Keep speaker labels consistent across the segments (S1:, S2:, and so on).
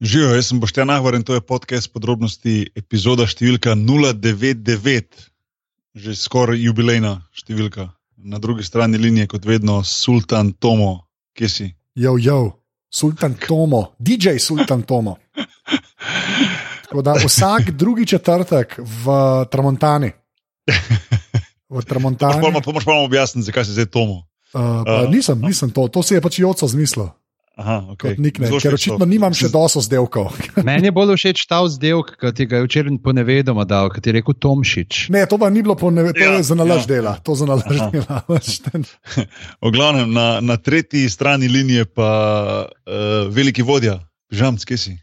S1: Živijo, jaz sem Boštjan Ahvar in to je podcast podrobnosti, epizoda številka 099, že skoraj jubilejna številka. Na drugi strani linije, kot vedno, Sultan Tomo, kje si?
S2: Jo, jo, Sultan Tomo, DJ Sultan Tomo. Tako da vsak drugi četrtek v Tramontani. V Tramontani.
S1: Pa moraš pa nam objasniti, zakaj si zdaj Tomo.
S2: Uh, uh, nisem, nisem to, to si je pač Joco zmislil.
S1: Aha, okay.
S2: Nikne, ker očitno nimam še dosto zdevkov.
S3: Meni je bolj všeč ta vzdevek, ki ti ga je včeraj ponevedoma dal, ki ti je rekel Tomšič.
S2: Ne, to pa ni bilo ponevedoma, to ja, je za nalaž ja. dela. To za nalaž dela.
S1: v glavnem, na, na tretji strani linije pa uh, veliki vodja, žamc, kje si?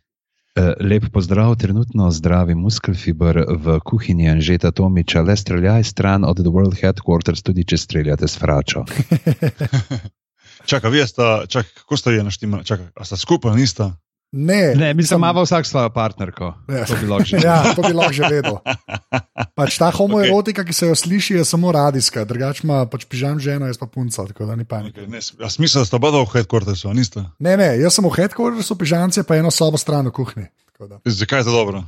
S3: Eh, lep pozdrav, trenutno zdravi muskelfiber v kuhinji Anžeta Tomiča, le streljaj stran od The World Headquarters, tudi če streljate s fračo.
S1: Čakaj, vi ste, čak, kako ste jih našteli? A ste skupaj, niste?
S2: Ne,
S3: ne mi smo imeli vsak svojo partnerko.
S2: Ja. To bi lahko že, ja, že vedel. Pač ta homoerotika, okay. ki se jo sliši, je samo radijska, drugače ima pač pižam žena, jaz pa punca, tako da ni panike.
S1: Okay, smisel, da ste oba v headquartersu, niste?
S2: Ne, ne, jaz sem v headquartersu, pižamce pa eno sobo stran v kuhinji.
S1: Zakaj je to dobro?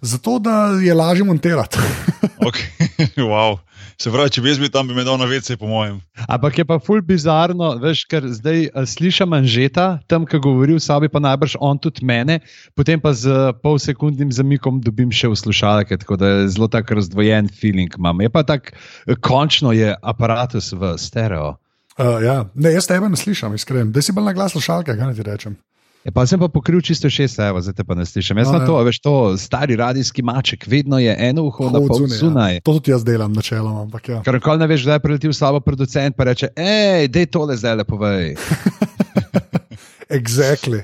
S2: Zato, da je lažje montirati.
S1: okay. wow. Se pravi, če bi jaz bil tam, bi me dal na vece, po mojem.
S3: Ampak je pa ful bizarno, veš, ker zdaj uh, slišim manžeta, tam, ki govori v sobi, pa najbrž on tudi mene, potem pa z pol sekundnim zamikom dobim še v slušalke, tako da je zelo tak razdvojen feeling imam. Je pa tako, eh, končno je aparatus v stereo.
S2: Uh, ja. Ne, jaz tebe ne slišim, iskreni. Da si bolj na glas slušalke, kaj ti rečem.
S3: Ja, pa sem pa pokril čisto šest, evo, zdaj te pa ne slišim. Jaz sem no, to, veš, to stari radijski maček, vedno je eno uho na pol zunaj.
S2: Ja. To tudi jaz delam načeloma. Ja.
S3: Ker nikoli ne veš, da je priletel slabo producent, pa reče, hej, dej tole zdaj le povej.
S2: exactly.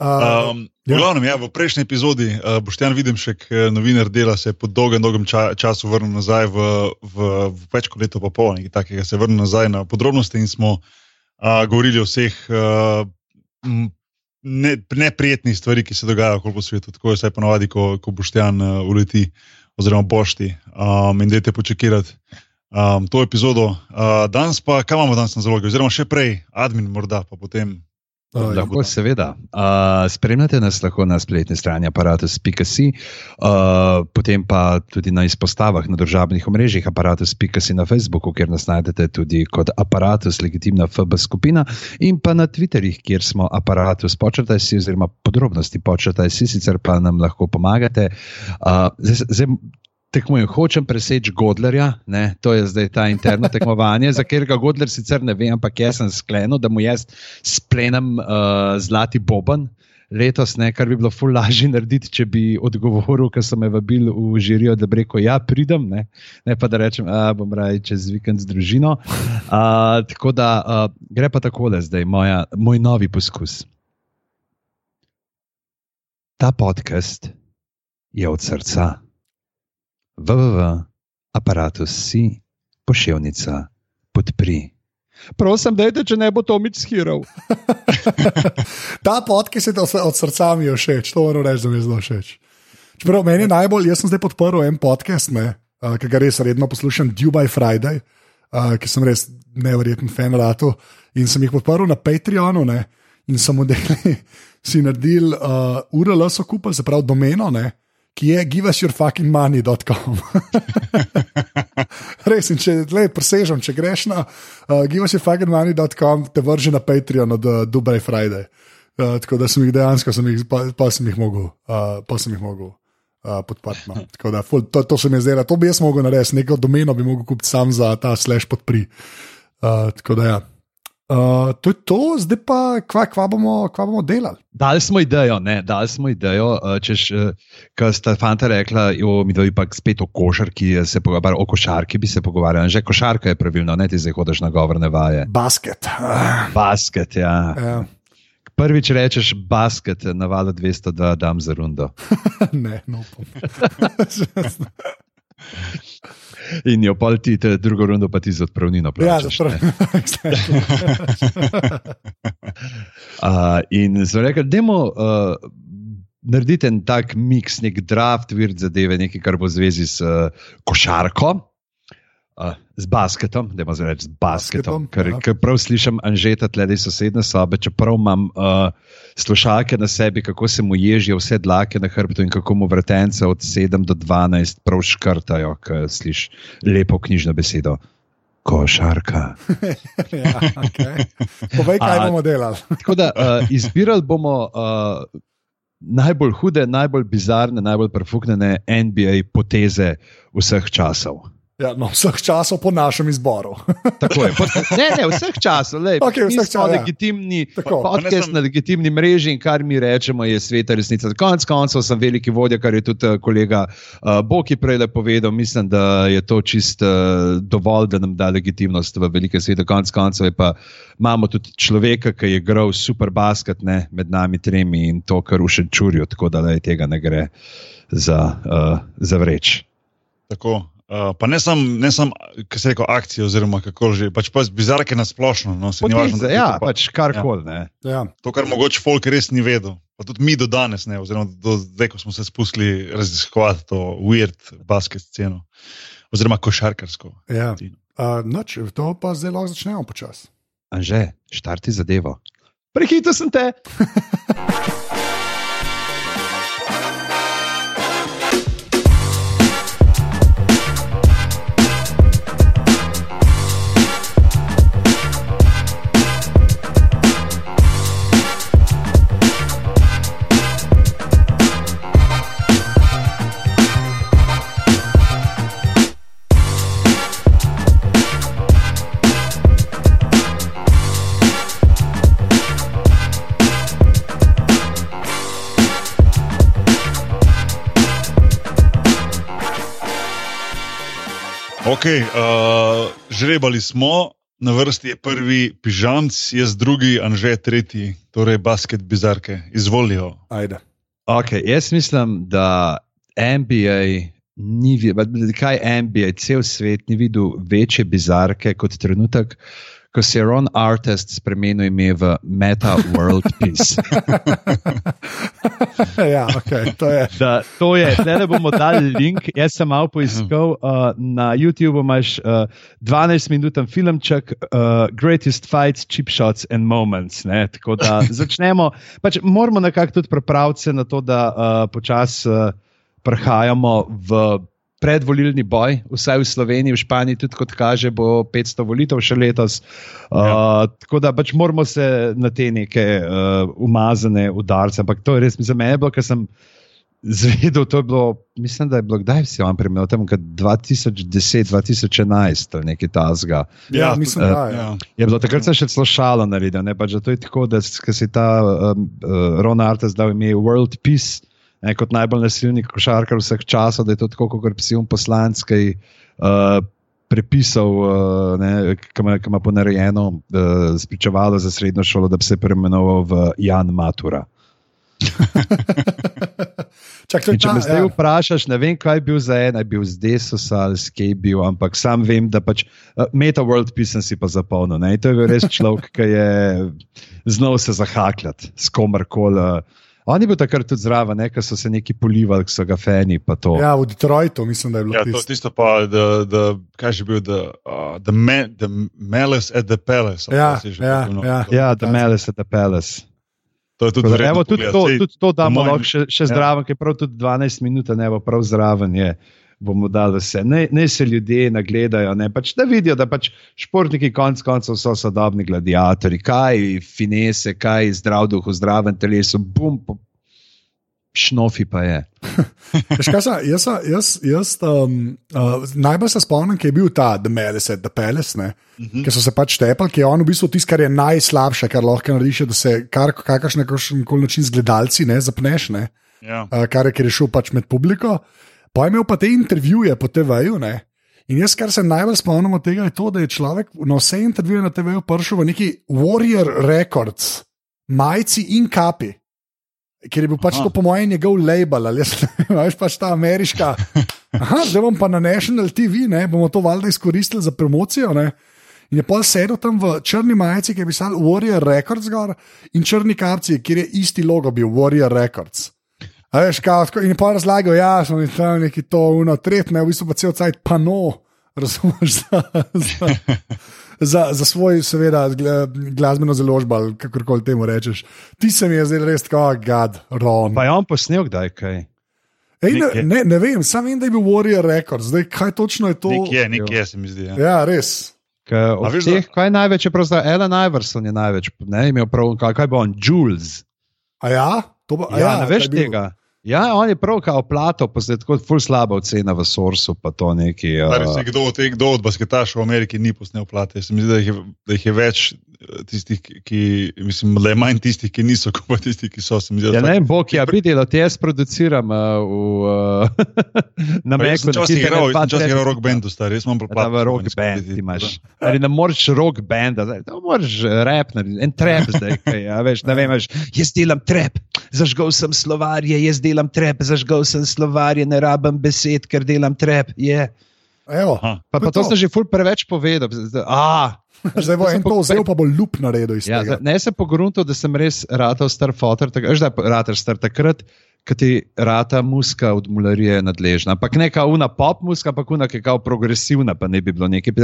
S1: Uh, um, ja. glavnem, ja, v prejšnji epizodi uh, boš tam videl, še novinar dela se je po dolgem, dolgem ča, času vrnil nazaj v, v, v več kot leto, pa pol, nekaj takega, se je vrnil nazaj na podrobnosti in smo uh, govorili o vseh. Uh, ne, neprijetnih stvari, ki se dogajajo po svetu. Tako je vsaj ponovadi, ko, ko boš tam uh, eh, uleti, oziroma bošti um, in dajte počakirati um, to epizodo. Uh, danes pa, kaj imamo danes na zalogi, oziroma še prej, admin, morda pa potem.
S3: Uh, lahko, seveda. Uh, spremljate nas lahko na spletni strani aparatus.si, uh, potem pa tudi na izpostavah na državnih omrežjih aparatus.si na Facebooku, kjer nas najdete tudi kot aparatus, legitimna FB skupina, in pa na Twitterjih, kjer smo aparatus, počrtaj si, oziroma podrobnosti počrtaj si, sicer pa nam lahko pomagate. Uh, zdaj, zdaj, tekmujem, hočem preseči Godlerja, ne? to je zdaj ta interno tekmovanje, za katerega Godler sicer ne ve, ampak jaz sem sklenil, da mu jaz splenem uh, zlati boben. Letos, ne, kar bi bilo ful lažje narediti, če bi odgovoril, ker so me vabili v žirijo, da bi rekel: Ja, pridem, ne, ne pa da rečem, da bom raje čez vikend z družino. Uh, tako da uh, gre pa takole zdaj, moja, moj novi poskus. Ta podcast je od srca www.apparatus.si, pošiljka, podpri. Prosim, dajte, če ne bo to mič skiral.
S2: Ta podcast je od srca mi všeč, to moram reči, da mi je zelo všeč. Čeprav meni je najbolj, jaz sem zdaj podprl en podcast, uh, ki ga res redno poslušam, Dubai Friday, uh, ki sem res nevreten fan ratu in sem jih podprl na Patreonu ne, in sem modeli si naredil uh, URL, so kupili, se pravi domeno. Ne, ki je giveusyourfuckingmoney.com. Res, in če le presežem, če greš na uh, giveusyourfuckingmoney.com, te vrže na Patreon od uh, Dubai Friday. Uh, tako da sem jih dejansko, sem jih, pa, pa sem jih mogel, uh, pa sem jih mogel. Uh, podprtno. Tako da, ful, to, to se mi je zdelo, to bi jaz mogel narediti, neko domeno bi mogel kupiti sam za ta slash podpri. Uh, tako da, ja. Uh, to je to, zdaj pa, kva, kva, bomo, kva bomo delali.
S3: Dali smo idejo, ne, dali smo idejo, uh, češ, uh, kar sta fanta rekla, jo, mi dvoji pa spet o košarki, se pogovarjali, o košarki bi se pogovarjali. Že košarka je pravilno, ne ti zdaj hodiš na govorne vaje.
S2: Basket.
S3: Basket, ja. ja. Prvič rečeš basket, na valu 202, dam za rundo.
S2: ne, no, pom.
S3: In jo pol ti, te drugo rundo pa ti z odpravnino
S2: plačaš. Ja,
S3: uh, in so rekli, da je uh, narediti en tak miks, nek draft, vir zadeve, nekaj, kar bo v zvezi s uh, košarko. Uh, z basketom, da imamo reči z basketom,
S2: Basketom,
S3: ker,
S2: ja.
S3: ker prav slišim Anžeta tleh iz sosedne sobe, čeprav imam uh, slušalke na sebi, kako se mu ježijo vse dlake na hrbtu in kako mu vretence od 7 do 12 prav škrtajo, ko slišiš lepo knjižno besedo. Košarka.
S2: ja, okay. Povej, kaj
S3: A-
S2: bomo delali.
S3: Tako da uh, izbirali bomo uh, najbolj hude, najbolj bizarne, najbolj prefuknjene NBA poteze vseh časov.
S2: Ja, no, vseh časov po našem izboru.
S3: Tako je. Ne, ne, vseh časov. Lej, mi
S2: vseh časov, ja.
S3: legitimni podcast
S1: sem-
S3: na legitimni mreži in kar mi rečemo, je sveta resnica. Konec koncev sem veliki vodja, kar je tudi eh, kolega uh, Boki prej povedal. Mislim, da je to čist uh, dovolj, da nam da legitimnost v velike svete. Konec koncev pa imamo tudi človeka, ki je igral super basket ne, med nami tremi in to, kar v Šenčurju, tako da lej, tega ne gre za, uh, za vreč.
S1: Tako. Uh, pa ne samo, sam, kaj se reče, akcije, oziroma kako že, pač pa bizarke na splošno. No, se važno,
S3: Poteze,
S1: da
S3: ja,
S1: to pa-
S3: pač karkoli. Ja.
S2: Ja.
S1: To, kar mogoče folk res ni vedel, pa tudi mi do danes, ne, oziroma do zdaj, ko smo se spustili raziskovati to weird basket sceno, oziroma košarkarsko.
S2: Ja. Uh, noč, to pa zdaj lahko začnemo počasi.
S3: Anže, štarti zadevo. Prehiter sem te.
S1: Okay, uh, žrebali smo, na vrsti je prvi pižamc, jaz drugi, Anže tretji, torej basket bizarke. Izvolijo.
S2: Ajde.
S3: Okay, jaz mislim, da NBA ni videl, kaj NBA, cel svet ni videl večje bizarke kot trenutek, ko je Ron Artest spremenil ime v Meta World Peace.
S2: ja, okay, to je.
S3: Da, to je, zdaj bomo dali link. Jaz sem malo poiskal. Uh, na YouTubu imaš uh, 12-minuten filmček uh, Greatest Fights, Chip Shots and Moments. Ne? Tako da začnemo. Pač moramo nekako tudi pripraviti se na to, da uh, počasi uh, prehajamo v. Predvolilni boj, vsaj v Sloveniji, v Španiji, tudi kot kaže, bo 500 volitev še letos. Uh, ja. Tako da pač moramo se na te neke uh, umazane udarce. Ampak to je res za mene bilo, ker sem zvedel, to je bilo, mislim, da je bilo, kdaj si vam primerjal, tam 2010, 2011, nekaj tasga.
S2: Ja, mislim, da je.
S1: Ja.
S3: Je bilo takrat se še slušalo narediti, ne pač, da to je tako, da s- ko si ta um, uh, Ron Artes dal ime World Peace. Ne, kot najbolj nasilni košarkar vseh časov, da je to tako, kot psi un poslanc, ki uh, prepisal, uh, ki ima, ki ima ponarejeno uh, spričevalo za srednjo šolo, da bi se preimenoval v Jan Matura.
S2: Čak,
S3: In če
S2: ta,
S3: me zdaj
S2: ja.
S3: vprašaš, ne vem, kaj je bil za en, je bil z Desus ali s kaj je bil, ampak sam vem, da pač uh, Meta World Peace si pa zapolnil. Ne? In To je bil res človek, ki je znal se zahakljati s komarkoli. Uh, On je bil takrat tudi zraven, ne, ker so se neki polivali, ki so ga feni. pa to.
S2: Ja, v Detroitu mislim, da je bilo
S1: Ja, to,
S2: tisto.
S1: tisto pa, da, da, kaj že bil, the, uh, the, man, the Malice at the Palace. ali
S2: Ja,
S1: je
S2: ja,
S1: tako, no.
S2: ja.
S3: Ja, The Malice at the Palace.
S1: To je tudi
S3: da,
S1: vredno
S3: Evo, tudi, to, tudi to damo lahko še, še
S1: ja.
S3: zraven, ker prav tudi 12 minut, ne bo prav zraven. Je. Bomo dali vse. Ne, ne se ljudje nagledajo, ne, pač, da vidijo, da pač športniki konec koncev so sodobni gladiatori, kaj finese, kaj zdrav duh v zdravem telesu, bum, po, šnofi pa je.
S2: Sem- Jaz, sem- jaz, jaz um, uh, najbolj se spomnim, ki je bil ta The at the Palace, ne, uh -huh. ki so se pač tepali, ki je on v bistvu tisto, kar je najslabše, kar lahko narediš, da se kar kakršen koli način z gledalci ne zapneš, ne,
S1: Ja.
S2: uh, kar je, ker je šel pač med publiko. Pa je imel pa te intervjuje po TV-ju. ne. In jaz, kar se najbolj spomnim od tega, je to, da je človek na vse intervjuje na TV-ju prišel v neki Warrior Records, majici in kapi. Ker je bil pač
S1: Aha.
S2: to, po mojem, njegov label, ali veš pač ta ameriška. Aha, zdaj bom pa na National TV, ne, bomo to valjda izkoristili za promocijo. Ne. In je pa sedel tam v črni majici, ki je pisal Warrior Records gor in črni kapci, kjer je isti logo bil Warrior Records. A veš, kao, tako, in je pa razlagal, ja, smo mi tam neki to, uno, tretne, v bistvu pa cel cajt pano. razumeš, za, za, za, za svoj, seveda, glasbeno založbo ali kako koli temu rečeš. Ti se mi je zdaj res tako, oh, gad, ron.
S3: Pa je on posnel kdaj kaj?
S2: Ej, ne, ne, ne vem, sam vem, da je bil Warrior Records, zdaj kaj točno je to?
S1: Nekje, nekje se mi zdi. Ja,
S2: ja res.
S3: Kaj, veš, teh, kaj je največ, pravzaprav Ellen Iverson je največ, ne imel prav, kaj, kaj bo on, Jules.
S2: A ja, to bo.
S3: Ja, ja, ne veš tega. Ja, on je prav kao plato, pa zdaj tako ful slaba ocena v Sorsu. Neki,
S1: uh... Kdo od kdo od basketašov v Ameriki ni posnel plate? Se mi zdi, da jih je, da jih je več eh, tistih, ki, mislim, le manj tistih, ki niso, kot pa tistih, ki so. Zdi,
S3: ja, ne vem, Bog je ja, videl, da te jaz produciram uh, v, uh, na mestu.
S1: Čas je igral, čas je igral rock bandu, star, res imam plate.
S3: Ja, rock band imaš. Ali ne moreš rock banda, ne moreš rap, en trap zdaj, kaj, ja, veš, ne vem, veš, jaz delam trap, zažgal sem slovarje, jaz delam delam trep, zažgal sem slovarje, ne rabim besed, ker delam trep. Yeah.
S2: Evo,
S3: pa, pa to, to sem že ful preveč povedal. A,
S2: Zdaj bo en to vzel, pa bo lup naredil.
S3: Ja, ne se pogrunto, da sem res ratal star fotor, tako da je ratal star takrat, ko ti rata muska od mularije nadležna. Ampak neka una pop muska, ampak una, ki je kao progresivna, pa ne bi bilo nekaj.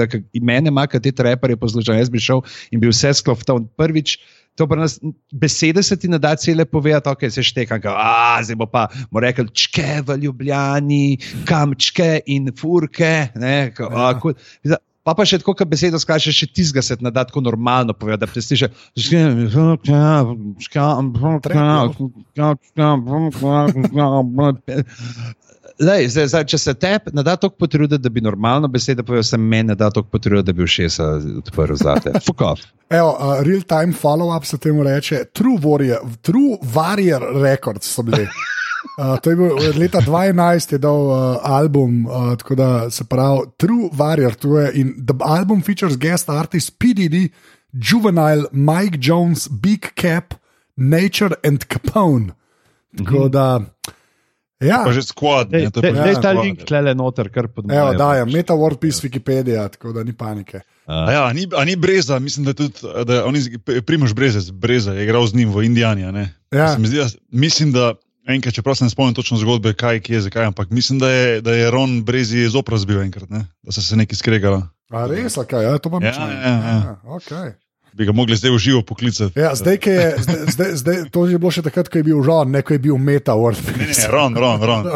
S3: Mene ima, kad ti treperje poslušajo, jaz bi šel in bi vse sklopil prvič. To pa nas besede se ti ne da cele povedati, ok, se šteka, a zdaj bo pa mu rekel, čke v Ljubljani, kam čke in furke. Ne, ka, a, ko, pa pa še tako, kot besedo skače, še tizga se ti da tako normalno povedati, da ti slišiš, čke, čke, Lej, zdaj, zdaj, če se te ne da toliko potruditi, da bi normalno besedo povedal, se meni ne da toliko potruditi, da bi všesa odprl za te. Fukov.
S2: Evo, uh, real time follow-up se temu reče, True Warrior, True Warrior Records so bili. Uh, to je bil leta 2011, je dal uh, album, uh, tako da se pravi True Warrior. Je, in the album features guest artist PDD, Juvenile, Mike Jones, Big Cap, Nature and Capone. Tako mm -hmm. Da. Ja.
S1: Pa že skvod.
S3: Ne, ne, ne, ta link tle noter, kar podmoruje.
S2: Evo, da, je Meta WordPress Wikipedia, tako da ni panike.
S1: Uh. Ja, ni, ni breza, mislim, da, tudi, da je primož brezec, breza je igral z njim v Indijani. Ja. Mislim, da, mislim, da enkrat, čeprav se ne spomnim točno zgodbe, kaj je, zakaj, ampak mislim, da je, da je Ron Brezi zopra zbil enkrat, ne? da so se neki skregali.
S2: A res, kaj, ja, to pa.
S1: Ja, ja, ja. ja,
S2: okay
S1: bi ga mogli zdaj v živo poklicati.
S2: Ja, zdaj, je, zdaj, zdaj, zdaj, to je bilo še takrat, ko je bil Ron, ne ko je bil Meta World.
S1: Ne, ne, Ron, Ron, Ron.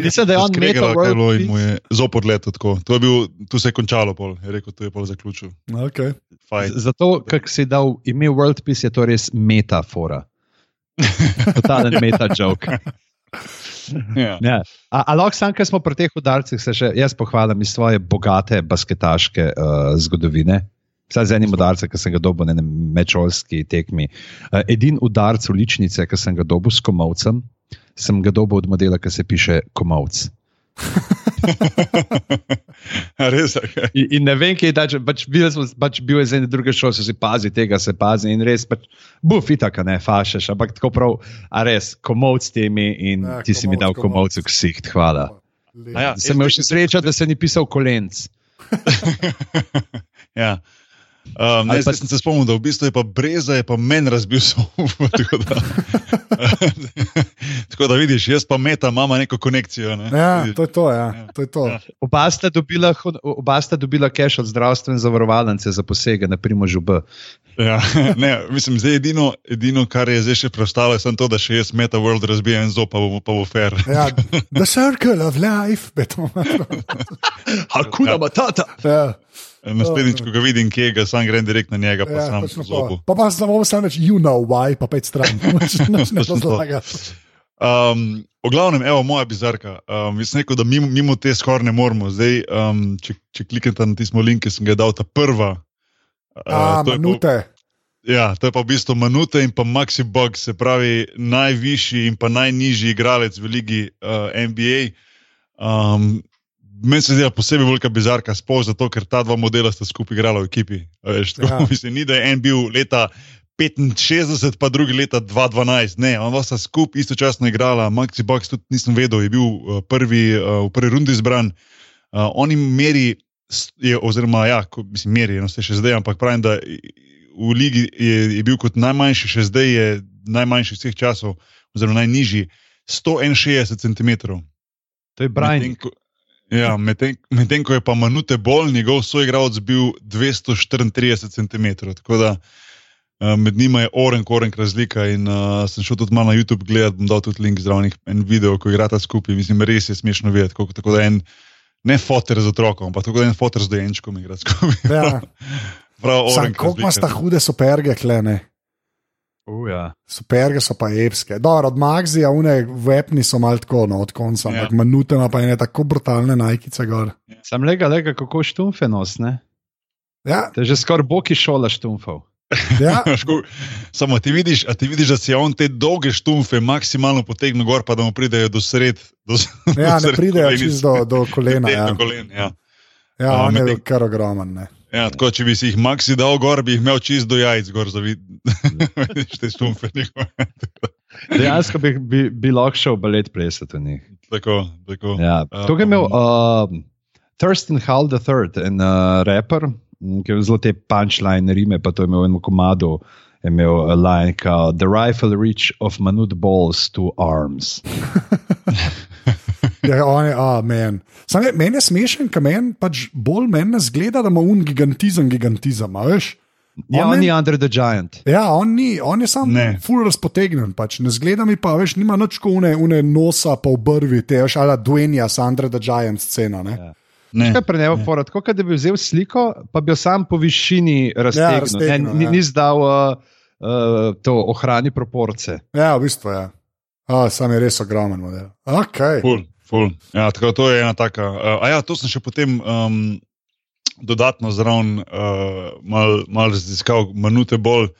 S3: Mislim, da je on Meta World.
S1: Zopor let tako. To je bil, tu se je končalo, pol. je rekel, tu je pol zaključil.
S2: Okay.
S3: Zato, ker si dal ime World Peace, je to res metafora. Totalen meta joke. Ja. Ja. Ampak, sam, ki smo pri teh udarcih, se še jaz pohvalim iz svoje bogate basketaške uh, zgodovine. Vsaj z enim udarcem, ki sem ga dobil na mečolski tekmi. Uh, edin udarc v ličnice, ki sem ga dobil s komovcem, sem ga dobil od modela, ki se piše komovc.
S1: res je. Okay.
S3: In, in ne vem, kje je ta, pač bil, pač bil je z ene druge šole, se pazi tega, se pazi in res, pač, buf, itaka, ne, fašeš, ampak tako prav, a res, komovc temi in ja, ti komovc, si mi dal komovc v ksiht, hvala. Ja, sem imel še srečo, da se ni pisal kolenc.
S1: ja. Um, ne, pa... Sem se spomnil, da v bistvu je pa breza, je pa meni razbil sobo. tako, tako da vidiš, jaz pa meta, imamo neko konekcijo. Ne?
S2: Ja, to je to. Ja. Ja. to, je to. Ja.
S3: Oba sta dobila, dobila cash od zdravstvene zavarovalnice za posege, na primer, žub.
S1: Ja, ne, mislim, zdaj edino, edino, kar je zdaj še preostalo, je to, da še jaz meta world razbijem in zopa bo, pa bo fair.
S2: Ja, the circle of life, beto.
S3: Hakuna matata.
S2: Ja.
S1: Naslednjič, ko ga vidim, kje ga sam grem direkt na njega, pa ja, sam zopo.
S2: Pa pa samo samo reči, you know why, pa pet stran. ne to zlaga.
S1: Um, o glavnem, evo, moja bizarka. Um, jaz sem rekel, da mimo, mimo te skoraj ne moramo. Zdaj, um, če, če kliknete na tisto link, ki sem ga dal, ta prva.
S2: Uh, A, minute.
S1: Ja, to je pa v bistvu Manute in pa Maxi Bog, se pravi najvišji in pa najnižji igralec v ligi uh, NBA. Um, Meni se zdi posebej velika bizarka, sploh zato, ker ta dva modela sta skupaj igrala v ekipi. Veš, tako, ja. mislim, ni da je en bil leta 65, pa drugi leta 2012. Ne, ona sta skupaj istočasno igrala. Maxi Box tudi nisem vedel, je bil uh, prvi, uh, v prvi rundi izbran. Uh, oni meri, je, oziroma, ja, ko, mislim, meri, no, ste še zdaj, ampak pravim, da v ligi je, je bil kot najmanjši, še zdaj je najmanjši vseh časov, oziroma najnižji, 161 cm.
S3: To je Brian.
S1: Ja, Medtem med ko je pa Manute bolj, njegov soigralec bil 234 cm. Tako da uh, med njima je oren, koren razlika. In uh, sem šel tudi malo na YouTube gledati, bom dal tudi link zraven en video, ko igrata skupaj. Mislim, res je smešno videti, kako tako da en. Ne fotor z otrokom, pa tudi en fotor z dojenčkom igra skupaj. Ja.
S2: Prav, kako imaš ta hude superge, klene?
S3: Uh, ja.
S2: Superge so pa epske. Dobro, od Magzija, une vepni so malo tako, no, od konca, ja. ampak minute ima pa ene tako brutalne najkice gor.
S3: Ja. Sam lega, lega, kako štumfe nos, ne?
S2: Ja.
S3: To je že skoraj boki šola štumfov.
S2: Ja.
S1: Samo ti vidiš, ti vidiš, da si on te dolge štumfe maksimalno potegnil gor, pa da mu pridejo do sred. Do,
S2: ja, do ne pridejo čisto do, do kolena. Ja,
S1: do kolen, ja.
S2: ja on je kar ogromen.
S1: Ja, tako, če bi si jih maksi dal gor, bi jih imel čist do jajc, gor za vidiš te štumfe.
S3: Dejansko bi, bi, bi lahko šel balet plesati v njih.
S1: Tako, tako.
S3: Ja. Tukaj je imel uh, Thurston Hall III, en uh, raper, ki je zelo te punčline rime, pa to je imel v enem komadu. Je imel line, kao, The rifle reach of manut balls to arms.
S2: Ja, on je, oh, men. Je, meni je smešen, ker meni pač bolj meni zgleda, da ima un gigantizem, gigantizem. Veš?
S3: Ja, on, on ni under the giant.
S2: Ja, on, ni, on je sam full razpotegnen. Pač. Ne zgleda mi pa, veš, nima noč une, une nosa pa v brvi, te veš, ala Dwayne, under the giant scena. Ne? Ja.
S3: Ne, kaj prenevo fora, tako da bi vzel sliko, pa bi jo sam po višini raztegnil. Ja, raztegnil ne, ja. Ni zdal uh, uh, to ohrani proporce.
S2: Ja, v bistvu je. Ja. Oh, sam je res ogromen model. Okay.
S1: Cool. Ja, tako, to je ena taka. Uh, a ja, to sem še potem um, dodatno zraven uh, malo mal raziskal, minute bolj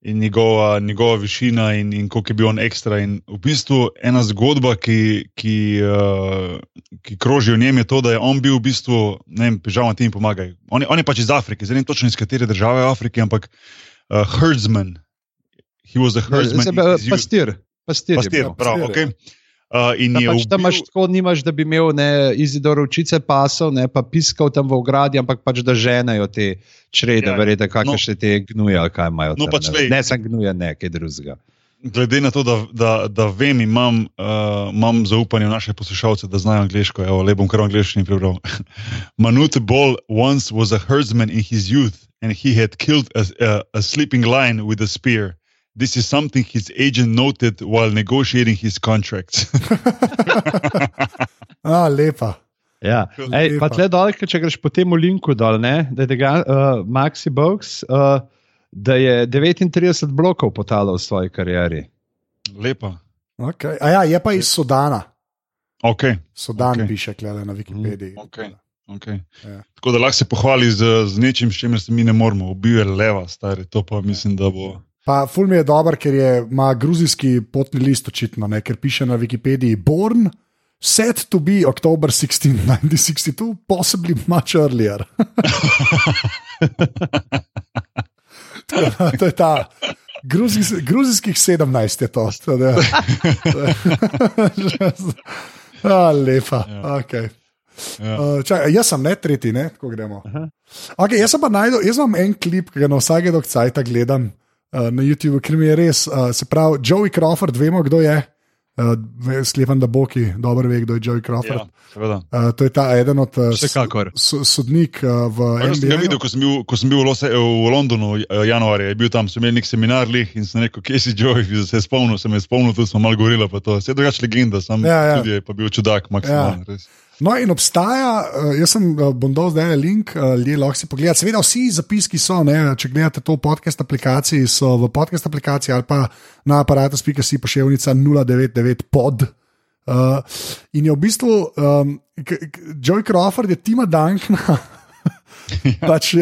S1: in njegova, njegova višina in, in koliko je bil on ekstra. In v bistvu ena zgodba, ki, ki, uh, ki kroži v njem, je to, da je on bil v bistvu, ne vem, žal ti mi pomagaj. On, on je pač iz Afrike, zdaj ne točno iz katere države Afrike, ampak uh, herdsman. He was a herdsman.
S3: Pastir.
S1: Pastir, pastir prav, pastir, okay. Uh, in
S3: je pač, ubil... tam imaš tako, nimaš, da bi imel izidor učice pasov, ne pa piskal tam v ogradi, ampak pač da ženejo te črede, ja, verjete, kakšne no, še te gnuje, ali kaj imajo.
S1: No,
S3: tam,
S1: pač,
S3: ne, ne sem gnuje, ne, kaj drugega.
S1: Glede na to, da, da, da vem, imam, uh, imam zaupanje v naše poslušalce, da znajo angliško, evo, le bom kar angliščini prebral. Manute Ball once was a herdsman in his youth, and he had killed a, a, a sleeping lion with a spear. This is something his agent noted while negotiating his contracts.
S2: ah, lepa.
S3: Ja. Ej, pa tle dol, če greš po tem linku dol, ne, da je tega uh, Maxi Box, uh, da je 39 blokov potalal v svoji karieri.
S1: Lepa.
S2: Okay. A ja, je pa iz Sudana.
S1: Okay.
S2: Sudan okay. piše, klede na Wikipediji.
S1: Mm, okay. Okay. Ja. Tako da lahko se pohvali z, z nečim, s čimer se mi ne moramo. Ubil je leva, stari, to pa mislim, da bo.
S2: Pa ful mi je dober, ker je, ima gruzijski potni list očitno, ne, ker piše na Wikipediji: Born, set to be October 16, 1962, possibly much earlier. to je ta. Gruzijs, gruzijskih 17 je to. A, lepa. Ja. Okay. Ja. Uh, čaj, jaz sem ne tretji, ne? tako gremo. Okay, jaz, najdel, jaz imam en klip, ki ga na vsake dok cajt gledam. Uh, na YouTubu, ker mi je res, uh, se pravi, Joey Crawford, vemo, kdo je. Uh, Sklepam, da Boki dobro ve, kdo je Joey Crawford.
S1: Ja,
S2: uh, to je ta eden od uh, sodnik uh, v Evropi.
S1: Ja, videl, ko sem bil, ko sem bil v, Lose, v Londonu uh, januarja, je bil tam, sem imel nek seminar lih in sem rekel, kje si Joey, se je spomnil, sem je spomnil, tudi smo malo govorili, je drugačna legenda, sem ja, ja. tudi je, pa bil čudak, maksimalno. Ja.
S2: No, in obstaja, uh, jaz sem uh, bom dal zdaj link, uh, ljudje lahko si pogledajo. Seveda, vsi zapiski so, ne, če gledate to podcast aplikaciji, so v podcast aplikaciji ali pa na aparatu spika si pošiljka 099 pod. Uh, in je v bistvu um, Joey Crawford, je Tima Dankna, pač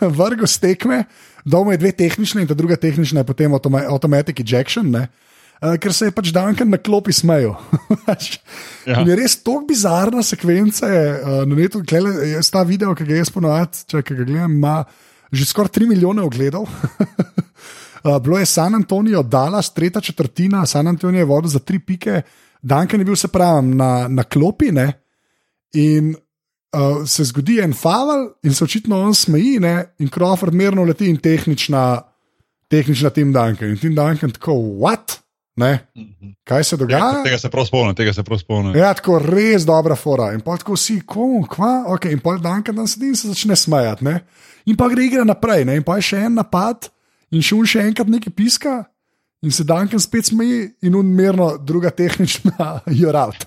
S2: vrgo stekme, doma je dve tehnične in ta druga tehnična je potem automatic ejection. Ne. Uh, ker se je pač Duncan na klopi smejal. Ja. Je res tako bizarna sekvenca. Uh, na netu je ta video, ki ga jaz ponovadi, če ga gledam, ima že skoraj 3 milijone ogledov. uh, bilo je San Antonijo, Dallas, tretja četrtina, San Antonijo je vodil za tri pike, Duncan je bil se pravi na, na klopi. Ne? In uh, se zgodi en faval, in se očitno on smeji, ne? in Crawford mirno leti in tehnična, tehnična Tim Duncan. In Tim Duncan tako, what? Mhm. Kaj se dogaja?
S1: Tega, tega se prav spomnim, tega se prav spomnim.
S2: Ja, tako res dobra fora. In pa tako si, komu, kva, ok, in pa dan, dan sedi in se začne smejati. Ne? In pa gre igra naprej, ne? in pa je še en napad, in še un še enkrat nekaj piska, in se dan spet smeji, in unmerno druga tehnična, jural.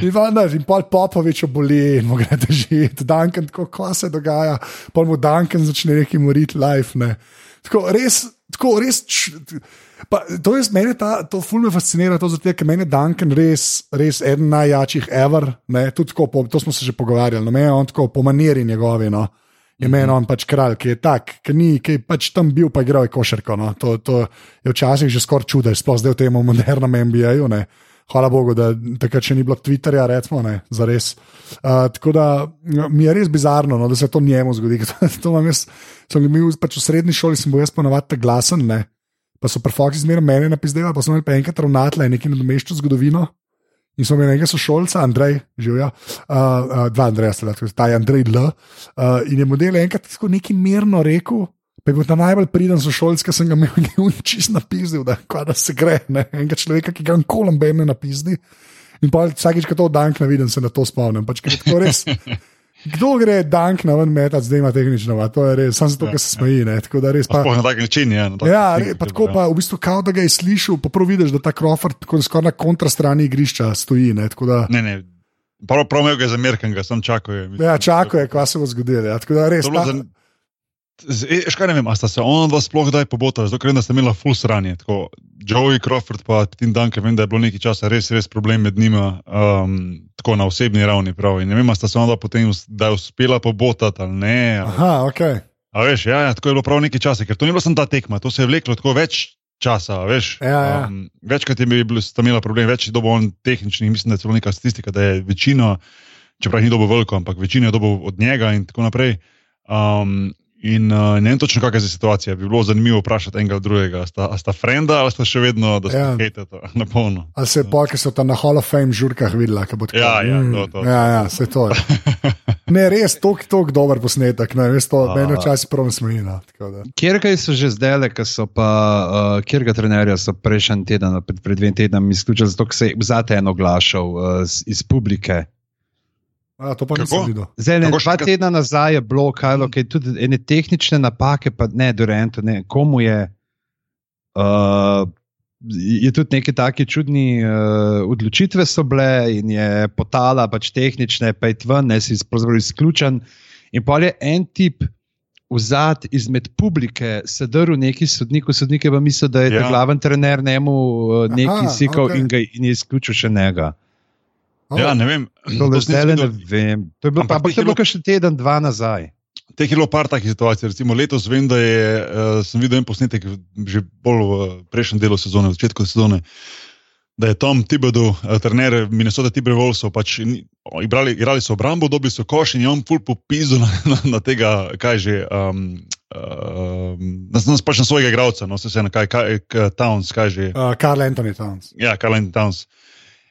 S2: In vendar, in pol popovič oboli, in mu gre držati, Duncan, tako kva se dogaja, pol mu Duncan začne neki moriti life. Ne. Tako res, tako res. Pa, to je meni, ta, to ful me fascinira, to zato, ker meni je Duncan res, res eden najjačih ever. Tako, po, to smo se že pogovarjali, no, meni je on tako po maniri njegovi. No. Je meni on pač kralj, ki je tak, ki, ni, ki je pač tam bil, pa igral je košarko. No. To, to je včasih že skoraj čudež, sploh zdaj v tem modernem MBA-ju hvala Bogu, da takrat še ni bilo Twitterja, recimo, ne, za res. Uh, tako da mi je res bizarno, no, da se to njemu zgodi. to jaz, sem imel pač v srednji šoli, sem bil jaz ponovadi glasen, ne. pa so prefoksi zmeraj meni napisali, pa so imeli pa enkrat ravnatelj, nekaj nadomeščal zgodovino. In smo imeli nekaj sošolca, Andrej, živijo, uh, uh, dva Andreja, ta je Andrej L. Uh, in je model enkrat tako neki mirno rekel, Pa je bil ta najbolj priden sošolc, ki sem ga imel, je čist napisal, da, da se gre, ne? enega človeka, ki ga je kolem bejne napisal. In pa vsakeč, ko to dan ne vidim, se na to spomnim. Pač, res, kdo gre dan na ven metat, zdaj ima tehnično, to je res, samo zato, ker se smeji.
S1: Sploh na tak način, ja.
S2: Na tak ja, re, pa tako pa v bistvu, kao da ga je slišal, pa prav vidiš, da ta Crawford skoraj na kontrastrani igrišča stoji. Ne, da,
S1: ne, ne. Prav, prav imel ga za Merken, ga sem čakal.
S2: Ja, čakal je, kva se bo zgodilo. Ja,
S1: Še kaj ne vem, sta se ona dva sploh kdaj pobotala, zato ker sta imela full sranje. Tako, Joey Crawford pa Tim Duncan, vem, da je bilo nekaj časa res, res problem med njima, um, tako na osebni ravni. Prav. In ne vem, sta se ona dva potem da uspela pobotati ali ne. Ali...
S2: Aha, ok.
S1: A veš, ja, ja, tako je bilo prav nekaj časa, ker to ni bila samo ta tekma, to se je vleklo tako več časa. Veš,
S2: ja, ja.
S1: Um, večkrat je bilo, sta imela problem, več je dobo on tehnični, mislim, da je celo neka statistika, da je večina, čeprav ni dobo veliko, ampak večina je dobo od njega in tako naprej. Um, In uh, ne vem točno, kakšna je situacija. Bi bilo zanimivo vprašati enega drugega. Sta, sta frenda ali sta še vedno, da se ja. hejtate na polno?
S2: Ali se je polk, ki so tam na Hall of Fame žurkah videla, kaj bo tako?
S1: Ja, ja, mm, to, to.
S2: ja, ja se to je. ne, res, tok, tok dober posnetek, ne, res to, meni včasih prav smejina.
S3: Kjer kaj so že zdaj, ker so pa, uh, kjer ga trenerja so prejšnji teden, pred, pred dvem tednom, izključili zato, ker se je zate eno oglašal uh, iz publike.
S2: A, to pa nisem videl.
S3: Zdaj, ne, dva tedna nazaj je bilo, kaj je tudi ene tehnične napake, pa ne, Dorento, ne, komu je. Uh, je tudi neke take čudne uh, odločitve so bile, in je potala pač tehnične, pa je tven, ne si izključen. In pa je en tip vzad izmed publike, sedel neki sodnik, sodnike pa misli, da je ja. glavni trener njemu uh, neki sikal okay. in, in je izključil še njega.
S1: Ja, ne vem.
S3: To, zdaj, ne vem. to je bilo, pa, je bilo še teden, dva nazaj.
S1: Teh je bilo par takih situacij. Recimo letos vem, da je, uh, sem videl en posnetek že bolj v prejšnjem delu sezone, v začetku sezone. Da je Tom Tibedu, uh, trener Minnesota Timberwolves, pač igrali, igrali so obrambo, dobili so koš in je on full popizu na, na, na tega, kaj že. Um, Uh, na, na, pač na svojega igralca, no, se vse na kaj, kaj, kaj Towns, kaj že.
S2: Uh, Karl Anthony Towns.
S1: Ja, Karl Anthony Towns. Uh,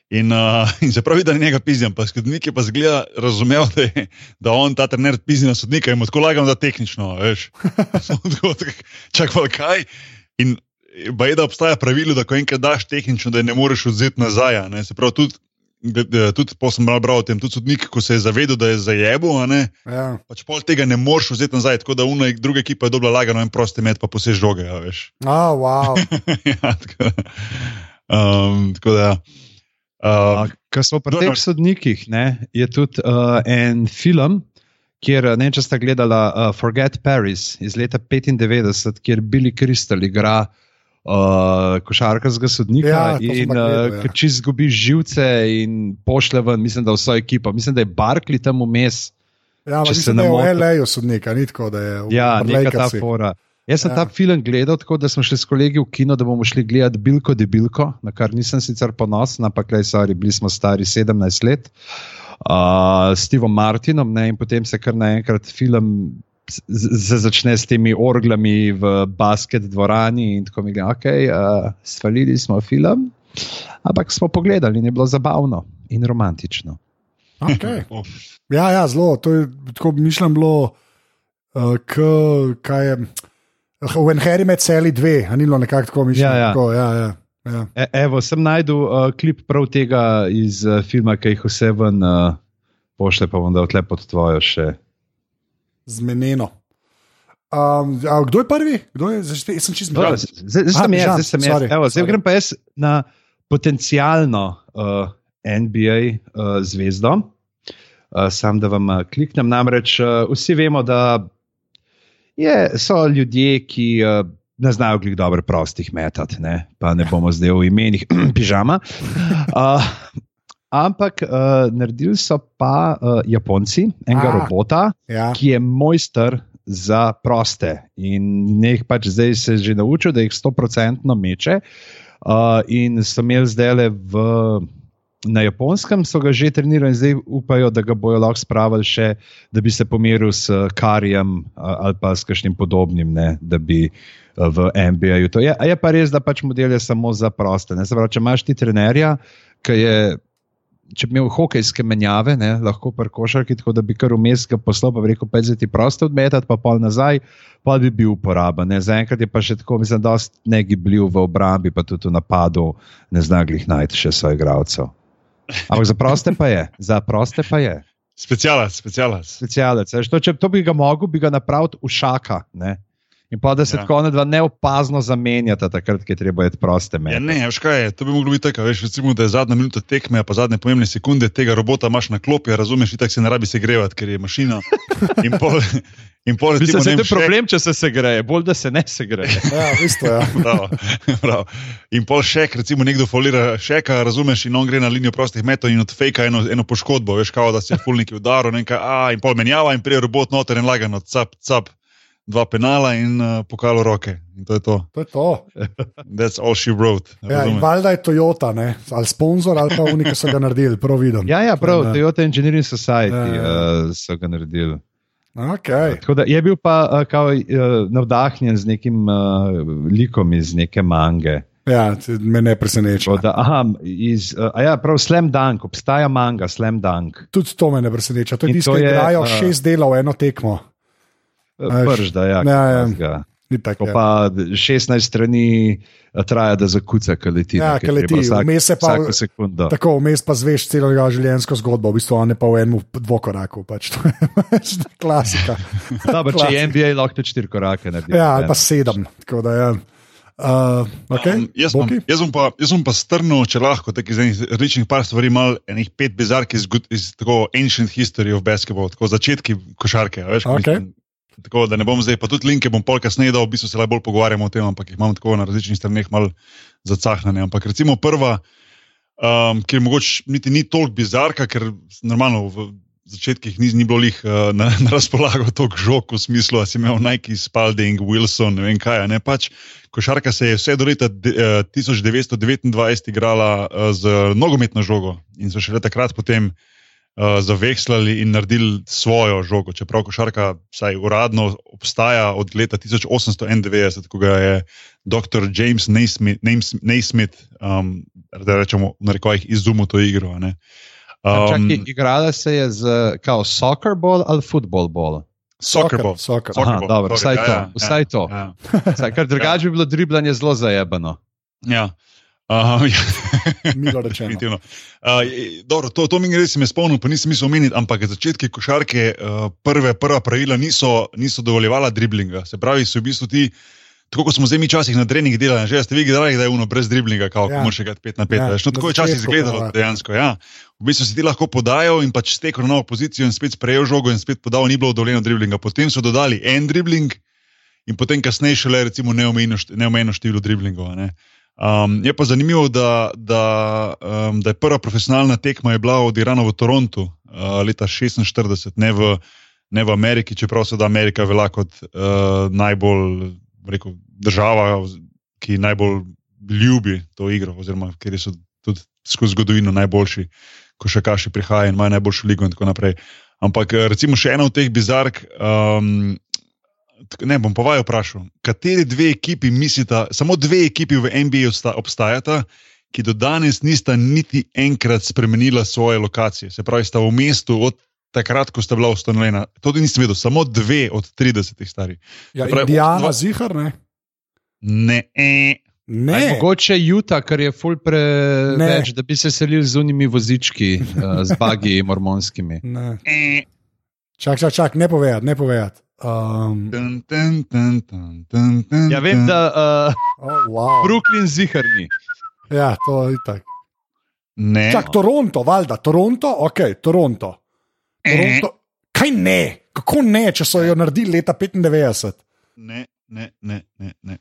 S1: In, uh, in se pravi, da ni njega pizjem, pa skodnik je pa zgleda, razumel, da, je, da on ta trener pizzi na sodnika in mu tako lagam, da tehnično, veš. Čak pa kaj. In je, da obstaja pravilo, da ko enkrat daš tehnično, da ne moreš vzeti nazaj. Ne? Se pravi, tudi, tudi po sem bral o tem, tudi sodnik, ko se je zavedel, da je zajebo,
S2: ja.
S1: pač pol tega ne moreš vzeti nazaj, tako da una druga ekipa je dobila lagano in prosti med, pa posež žoge, veš.
S2: Oh, wow.
S1: ja, tako, um, tako da. Ja.
S3: Uh, Kar smo pri teh sodnikih, ne, je tudi uh, en film, kjer ne če ste gledali uh, Forget Paris iz leta 95, kjer Billy Crystal igra uh, košarkarskega sodnika
S2: ja,
S3: in uh, ja. če izgubi živce in pošle ven, mislim, da vso ekipo, mislim, da je Barkley tam vmes.
S2: Ja, če se ne da je v LA sodnika, ni tako, da je v.
S3: Ja, neka ta fora. Jaz sem ja. ta film gledal tako, da smo šli s kolegi v kino, da bomo šli gledati Bilko de Bilko, na kar nisem sicer ponosen, ampak le, sorry, bili smo stari 17 let, uh, s Stevom Martinom ne, in potem se kar naenkrat film. Začne s temi orglami v basket dvorani, in tako mi je, ok, uh, svalili smo film, ampak smo pogledali in je bilo zabavno in romantično.
S2: Okay. Ja, ja, zelo, to je tako mišljeno, uh, kaj je When Harry met celi dve, a ni bilo nekako tako mišljeno.
S3: Ja, ja.
S2: Tako, ja, ja, ja.
S3: E, evo, sem najdel uh, klip prav tega iz uh, filma, ki jih vse ven uh, pošle, pa bom dal tle pod tvojo še.
S2: Zmenjeno. Um, a kdo je prvi? Kdo je? Zdaj jaz sem čist zbral.
S3: Zdaj sem jaz, zdaj sem jaz. Evo, zdaj grem pa jaz na potencijalno uh, NBA uh, zvezdo. Uh, sam da vam uh, kliknem. Namreč uh, vsi vemo, da je, so ljudje, ki uh, ne znajo glih dobro prostih metati, ne? pa ne bomo zdaj v imenih pižama. Uh, ampak uh, naredili so pa uh, Japonci enega
S2: A.
S3: robota,
S2: Ja.
S3: ki je mojster za proste. In nekaj pač zdaj se je že naučil, da jih 100% meče. Uh, in so imeli zdaj le v. Na japonskem so ga že trenirali in zdaj upajo, da ga bojo lahko spravili še, da bi se pomeril s Karijem a- ali pa s kakšnim podobnim, ne, da bi v NBA-ju to. Je, a je pa res, da pač model je samo za proste. Ne, pravi, če imaš ti trenerja, ki je če bi imel hokejske menjave, ne, lahko pri košarki, tako da bi kar vmes ga poslal, pa bi rekel, pet ti proste odmetati, pa pol nazaj, pa bi bil uporaben. Zaenkrat je pa še tako, mislim, da je negibljiv v obrambi, pa tudi v napadu, ne zna glih najti še svojih igralcev. Ampak za proste pa je, za proste pa je.
S1: Specialac, specialac.
S3: Specialec. veš, To, če to bi ga mogel, bi ga napravil v šaka. Ne? In pa da se
S1: Ja.
S3: ja. tako ne dva neopazno zamenjata, takrat, ko je treba iti proste
S1: Ja,
S3: mene.
S1: ne, veš kaj to bi moglo biti tako, veš, recimo, da je zadnja minuta tekme, pa zadnje pomembne sekunde tega robota imaš na klopi, a razumeš, tako se ne rabi segrevati, ker je mašina. In pol, in pol recimo,
S3: Mislim, da
S1: ne
S3: je
S1: vem,
S3: to problem, če se segreje, bolj da se ne segreje.
S2: Ja, v bistvu, ja.
S1: Prav, prav. In pol šek, recimo nekdo folira šeka, razumeš, in on gre na linijo prostih metov in odfejka eno, eno poškodbo, veš, kao da se je fulniki udaril, a, in pol menjava in prije robot noter in lagano, cap, cap, dva penala in uh, pokalo roke. In to je to.
S2: To je to.
S1: That's all she wrote.
S2: Ja, valjda je Toyota, ne? ali sponzor, ali pa oni, ki so ga naredili, prav vidim.
S3: Ja, ja, prav,
S2: Ja.
S3: Toyota Engineering Society
S2: Ja,
S3: ja. Uh, so ga naredili.
S2: Okay.
S3: Tako da je bil pa uh, kao, uh, navdahnjen z nekim uh, likom iz neke mange.
S2: Ja, me ne preseneča.
S3: Da, aha, iz, uh, a ja, prav Slam Dunk, obstaja manga Slam Dunk.
S2: Tudi to me ne preseneča. To je
S3: In
S2: tisto,
S3: to
S2: ki
S3: je,
S2: igrajo
S3: a-
S2: šest delov v eno tekmo.
S3: Uh, Prž, da ja.
S2: ja, ja.
S3: ja.
S2: Ni tako.
S3: Ko pa 16 strani uh, traja, da zakuca, kaj leti.
S2: Ja,
S3: ne,
S2: ke leti, vmes se pa-
S3: vsako sekundo.
S2: Tako, vmes pa zveš celo njegovo življenjsko zgodbo, v bistvu on je pa v enem dvokoraku. Pač. To je pač klasika.
S3: Dobro, če je. NBA, lahko tudi štiri korake naredi.
S2: Ja, ali
S3: ne.
S2: pa sedem. Tako da, ja. Uh, okay.
S1: Um, jaz, bom, jaz, bom pa, jaz bom pa strnil, če lahko, tako iz enih različnih par stvari, malo enih pet bizark iz, iz tako ancient history of basketball, tako začetki košarke. a Veš,
S2: Okej.
S1: mislim, tako da ne bom zdaj, pa tudi linke bom pol kasneje dal, v bistvu se le bolj pogovarjamo o tem, ampak jih imam tako na različnih straneh malo zacahnane. Ampak recimo prva, um, ki mogoče niti ni toliko bizarka, ker normalno v začetkih ni, ni bilo lih uh, na, na razpolago toliko žog v smislu, da si imel Nike, Spalding, Wilson, ne vem kaj. Ne, pač, košarka se je vse do leta de, uh, 1929 igrala uh, z nogometno žogo in so šele takrat potem uh, zavekslali in naredili svojo žogo. Čeprav košarka vsaj uradno obstaja od leta 1891, ko ga je dr. James Naismith, Naismith, um, da rečemo, v narekovajih izumil to igro. a ne.
S3: Um, Čaki, igrala se je z kao soccer ball ali football ball.
S1: Soccer ball.
S2: Soccer.
S1: Soccer
S3: Aha,
S1: ball,
S3: dobro, vsaj
S1: ja,
S3: to.
S1: ja,
S3: Vsaj to.
S1: Ja,
S3: Saj, ker drugače bi bilo driblanje zelo zajebano.
S1: ja. Uh, ja.
S2: Milo rečeno.
S1: Uh, dobro, to, to mi res me spomnil, pa nisem mislil omeniti, ampak začetki košarke, uh, prve, prva pravila niso, niso dovoljevala driblinga. Se pravi, so v bistvu ti, tako kot smo zdaj mi včasih na trening delali, že ste vi gledali, da je uno brez driblinga, kako
S2: Ja.
S1: moraš igrati 5 na 5.
S2: Ja,
S1: Ja, no, tako je včasih izgledalo
S2: ja.
S1: dejansko. Ja. V bistvu si ti lahko podajal in pač stekel na novo pozicijo in spet sprejel žogo in spet podal, ni bilo dovoljeno driblinga. Potem so dodali en dribling in potem kasneje šele neomejeno neomejeno število driblingov. a ne. Um, je pa zanimivo, da, da, um, da je prva profesionalna tekma bila odigrana v Torontu uh, leta 46, ne v, ne v Ameriki, čeprav se da Amerika velja kot uh, najbolj rekel, država, ki najbolj ljubi to igro, oziroma ker so tudi skozi zgodovino najboljši košakaši prihajajo in imajo najboljšo ligo in tako naprej. Ampak recimo še ena od teh bizark. Um, Ne, bom pa vaju vprašal, kateri dve ekipi mislite, samo dve ekipi v NBA obsta- obstajata, ki do danes nista niti enkrat spremenila svoje lokacije. Se pravi, sta v mestu od takrat, ko sta bila ustanovljena. To nisem vedel, samo dve od 30 starih.
S2: Ja,
S1: pravi,
S2: Indiana,
S1: dva-
S2: zihar, ne.
S1: Ne, e,
S2: Ne,
S3: Aj, mogoče Juta, ker je ful
S2: Ne.
S3: preveč, da bi se selili z unimi vozički, uh, z bagi mormonskimi.
S2: ne.
S1: e.
S2: Čak, čak, čak, ne povedati, ne povedati. Um,
S1: Dun, dun, dun, dun, dun, dun,
S3: Ja, vem, da uh,
S2: oh, wow.
S3: Brooklyn ziharni.
S2: Ja, to je tako.
S1: Ne.
S2: Čak, Toronto, valjda, Toronto, ok, Toronto. Toronto. Kaj ne? Kako ne, če so jo naredili leta 95?
S1: Ne, ne, ne, ne. ne.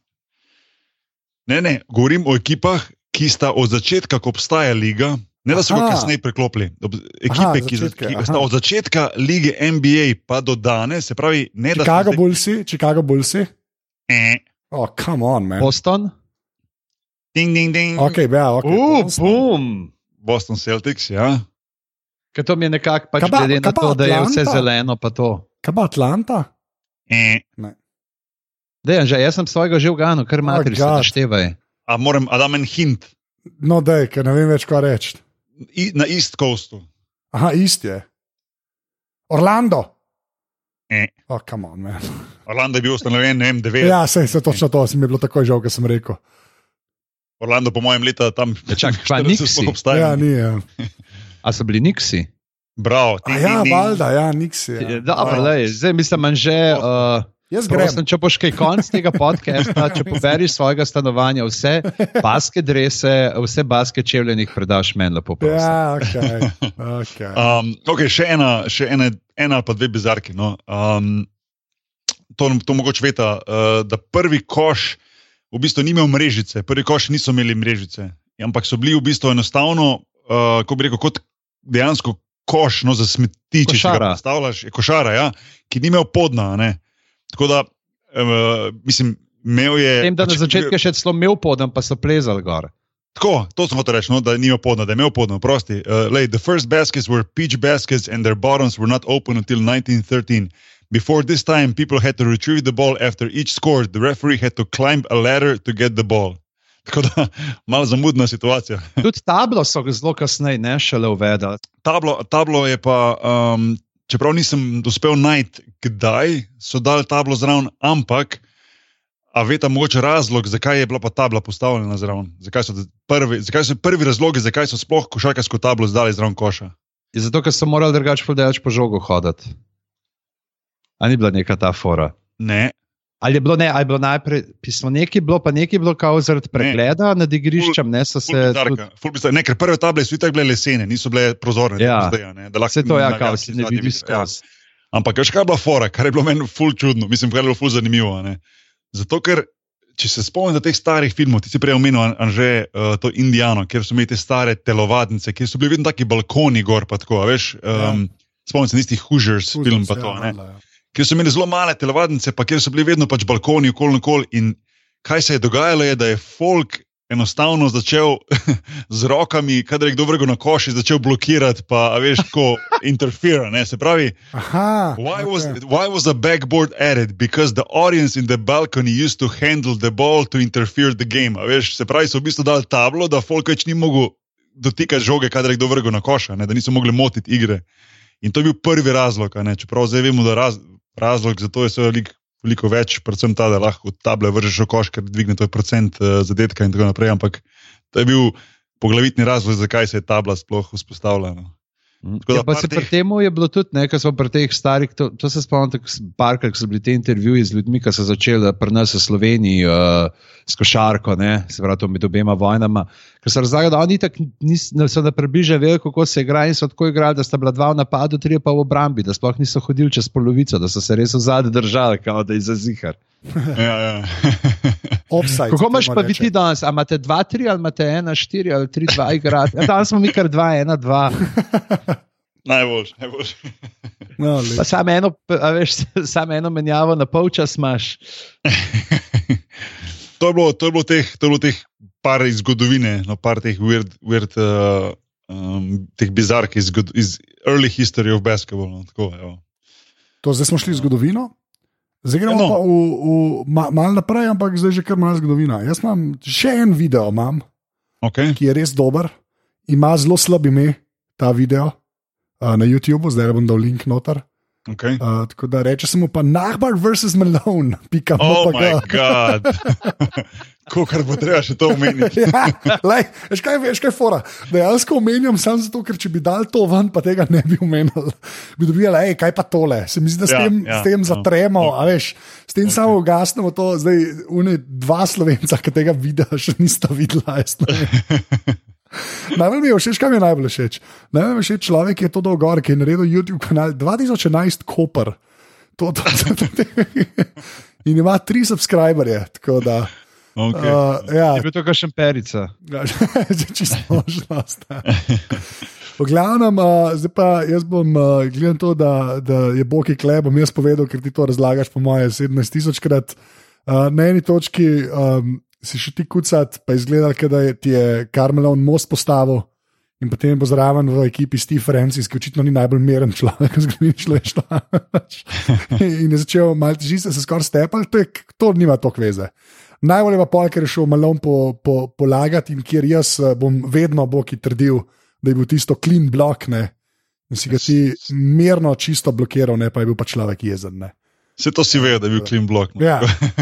S1: Ne, ne, govorim o ekipah, ki sta od začetka, ko obstaja liga, ne da so ga kasneje preklopili. Ob- Ekipe,
S2: Aha,
S1: ki,
S2: začetke,
S1: ki sta od začetka lige NBA pa do danes, se pravi, ne da
S2: Chicago
S1: zdaj-
S2: Bullsi, Chicago Bullsi.
S1: Eh,
S2: Oh, come on, man.
S3: Boston?
S1: Ding, ding, ding.
S2: Ok, ja, ok.
S3: Uh,
S2: Boston.
S3: bum!
S1: Boston Celtics, ja.
S3: Ker to mi je nekako pač
S2: Kaj pa-
S3: glede na
S2: kaj pa
S3: to, da je vse
S2: Atlanta?
S3: zeleno, pa to.
S2: Kaj pa Atlanta?
S1: Eh.
S3: Dejan, že, jaz sem svojega že ugano, kar materi se
S2: God.
S3: naštevaj.
S1: A moram, a dam en hint.
S2: No, da je, ker ne vem več, kaj reči.
S1: Na East Coastu.
S2: Aha, isti je. Orlando.
S1: Eh.
S2: Oh, come on, man.
S1: Orlando je bil ustanovljen, ne vem, 9.
S2: Ja, se je točno to, se mi je bilo tako žal, ker sem rekel.
S1: Orlando, po mojem, leta tam.
S3: Ja, čak, pa
S1: 40
S3: Nixi?
S1: sploh obstaja.
S2: Ja, ni. Ja,
S3: A so bili niksi?
S1: Bravo.
S2: A ja valjda, ja, niks je.
S3: Ja. Dobro, lej, zdaj mislim, da že. Uh,
S2: Jaz grem.
S3: Prosim, če boš kaj konc tega podcasta, če poberiš svojega stanovanja, vse baske drese, vse baske čevljenih predaš meni lepo. prosim.
S2: Ja, ok. okay.
S1: Um, okay, še ena, še ena, ena ali pa dve bizarki. No. Um, to, to mogoče veta, uh, da prvi koš v bistvu ni imel mrežice, prvi koš niso imeli mrežice, ampak so bili v bistvu enostavno, uh, kako bi rekel, kot dejansko koš no, za smeti, če si ga
S3: Košara.
S1: predstavljaš, je košara, ja, ki ni imel podna. a ne. Tako da, uh, mislim, imel je.
S3: Vem, da na začetku je še celo imel podem, pa so plezali gor.
S1: Tako, to sem hotel reči, no, da ni imel podna, da je imel podna. Prosti. Uh, lej, the first baskets were peach baskets and their bottoms were not open until 1913. Before this time, people had to retrieve the ball after each score. The referee had to climb a ladder to get the ball. Tako da, malo zamudna situacija.
S3: Tudi tablo so zelo kasneje, ne šele uvedli.
S1: Tablo, tablo je pa, um, čeprav nisem uspel najti, kdaj so dali tablo zraven, ampak. A veste, mogoče razlog, zakaj je bila pa tabla postavljena zraven? Zakaj so, prvi, zakaj so prvi razlogi, zakaj so sploh košarkarsko tablo zdali zraven koša?
S3: Je zato, ker so morali drugače podajač po žogu hoditi. A ni bila neka ta fora?
S1: Ne,
S3: Ali je bilo, ne, ali je bilo najprej, pismo nekaj bilo, pa nekaj bilo kao zaradi pregleda nad igriščem, ne so se.
S1: Ful
S3: tudi-
S1: bizarka, ful bizarka. Ne, ker prve table so itak bile lesene, niso bile prozorne.
S3: Ja.
S1: zdaj, a ne, da lahko
S3: Vse to ja, kao si ne vidiš
S1: ja.
S3: skozi.
S1: Ampak veš, kaj je bila fora, kar je bilo meni ful čudno, mislim, kar je bilo ful zanimivo. a Ne? Zato, ker če se spomnite teh starih filmov, ti si prej omenil, An- Anže, uh, to Indijano, kjer so imeli te stare telovadnice, kjer so bili vedno taki balkoni gor, pa tako, veš. Um, Spomnim se tistih Hoosiers film, pa
S2: ja,
S1: to. ne.
S2: valjda, ja.
S1: Kjer so imeli zelo male telovadnice, pa kjer so bili vedno pač balkoni, okoli in okoli. In kaj se je dogajalo, je, da je folk enostavno začel z rokami, kadar je kdo vrgel na koš, začel blokirati, pa veš, tako interferira. ne. Se pravi,
S2: Aha.
S1: why
S2: ok.
S1: was, why was the backboard added? Because the audience in the balcony used to handle the ball to interfere the game. A veš, se pravi, so v bistvu dali tablo, da folk več ni mogel dotikati žoge, kadar je kdo vrgel na koša, ne, da niso mogli motiti igre. In to je bil prvi razlog, ne, čeprav zdaj vemo, da raz, razlog za to je seveda veliko, veliko več, predvsem ta, da lahko table vržeš v koš, ker dvigne tvoj procent uh, zadetka in tako naprej. Ampak to je bil poglavitni razlog, zakaj se je tabla sploh vzpostavila. No. Tako da
S3: Ja, pa se pri
S1: teh-
S3: tem je bilo tudi nekaj, smo pri teh starih, to, to se spomnim, parkrat, ko so bili ti intervjuji z ljudmi, ki so začeli pri nas v Sloveniji uh, s košarko, ne, se pravi, to med obema vojnama. Ker so razlagali, da oni tako niso so na približje vedeli, kako se igra in so tako igrali, da sta bila dva v napadu, tri pa v obrambi, da sploh niso hodili čez polovico, da so se res v zadnji držali, kao da je za zihar.
S1: Ja, ja.
S2: Offside.
S3: Kako imaš pa
S2: reče.
S3: biti danes? A imate dva, tri ali imate ena, štiri ali tri, dva igrati? Ja, danes smo mi kar dva, ena, dva.
S1: najboljši, najboljši.
S2: No,
S3: samo eno, a veš, samo eno menjavo na polčas imaš.
S1: to, je bilo, to, je bilo teh, to je bilo teh par iz zgodovine, no, par teh weird, weird uh, um, teh bizark iz, iz early history of basketball. No, tako, evo.
S2: To zdaj smo šli v zgodovino. Zdaj gremo
S1: no.
S2: pa v, v, ma, malo naprej, ampak zdaj že kar malo zgodovina. Jaz imam še en video, imam,
S1: okay.
S2: ki je res dober, ima zelo slab ime, ta video. uh, na YouTubu, zdaj bom dal link noter.
S1: Okay.
S2: Uh, tako da reče se mu pa Nahbar versus Malone, pika
S1: oh moj bog. Kar bo treba še to omeniti.
S2: ja, lej, veš kaj, veš kaj, fora. Dejansko omenjam samo zato, ker če bi dal to ven, pa tega ne bi omenil. Bi dobili, hej, kaj pa tole. Se mi zdi, da s
S1: Ja,
S2: tem,
S1: ja,
S2: s tem
S1: ja.
S2: zatremo, a veš, s tem samo ugasnemo to. Zdaj, une dva slovenca, ki tega videa še nista videla. Najbolj mi je všeč, kaj mi je najbolj všeč. Najbolj mi je všeč človek, ki je to dolgor, ki je naredil YouTube kanal 2011 Koper. To, to, to, to, in ima tri subscriberje. Tako da,
S1: Okay.
S2: uh, ja,
S3: Je bil to kakšen perica.
S2: Ja, čisto možnost. ja. V glavnem, uh, zdaj pa jaz bom uh, gledal to, da, da je Boki kleb, bom jaz povedal, ker ti to razlagaš, po moje, 17 tisočkrat. Uh, na eni točki um, si še ti kucat, pa izgleda, da je ti je Karmelon most postavil. In potem bo zraven v ekipi Steve Francis, ki očitno ni najbolj meren človek, zgodovini človeštva. in je začel malo težiti, se skoraj stepal, to, je, to nima toliko veze. Najbolj je pa pol, ker je šel malo po, po, polagati in kjer jaz eh, bom vedno boki trdil, da je bil tisto clean blok, ne. In si ga ti mirno čisto blokiral, ne pa je bil pa človek jezen. Ne.
S1: Vse to si vedel, da je bil clean block. No.
S2: Ja,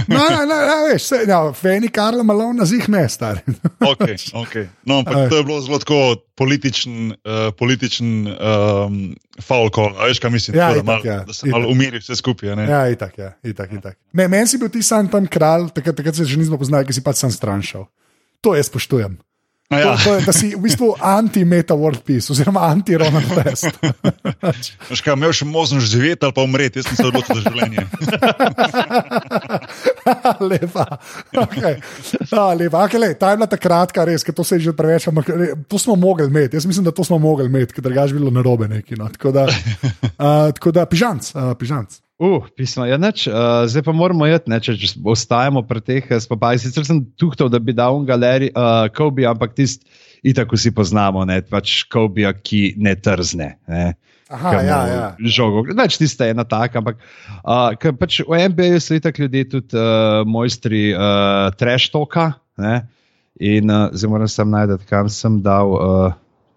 S2: no, no, no, no, veš, se, ja, Feni Karlo Malone na zih ne, stari.
S1: Okay, okay. No, ampak to je bilo zelo tako političen, uh, političen um, foul call. A veš, kaj mislim?
S2: Ja,
S1: Tako, da,
S2: itak,
S1: malo,
S2: ja,
S1: da se malo
S2: itak.
S1: umiri vse skupaj. ne?
S2: Ja, itak, ja, itak, itak. Ne, meni si bil ti sam tam kralj, takrat, takrat se že nismo poznali, ki si pač sam stranšal. To jaz spoštujem. To,
S1: Ja,
S2: to je, da si v bistvu anti-meta world peace, oziroma anti-Ronald West.
S1: veš kaj, imel še možnost živeti ali pa umreti, jaz sem se odločil za življenje.
S2: lepa. Okay. A, lepa. Okay, lej, ta je bila ta kratka, res, ker to se je že preveč, ampak to smo mogli imeti. Jaz mislim, da to smo mogli imeti, ker drugače bi bilo narobe neki. No. Tako da, uh, tako da pižanc, uh, pižanc.
S3: Uh, pismo, ja, neč, uh, zdaj pa moramo jeti, ne, če, če ostajamo pri teh eh, spopadih. Sicer sem tuhtal, da bi dal un galerij, uh, Kobe, ampak tisti, itak vsi poznamo, ne, pač Kobe, ki ne trzne. Ne.
S2: Aha,
S3: Ki
S2: ja, ja.
S3: Žogo. Več tiste ena taka, ampak uh, pač v NBA so itak ljudje tudi uh, mojstri uh, trash toka. Ne? In uh, zdaj moram sam najti, kam sem dal uh,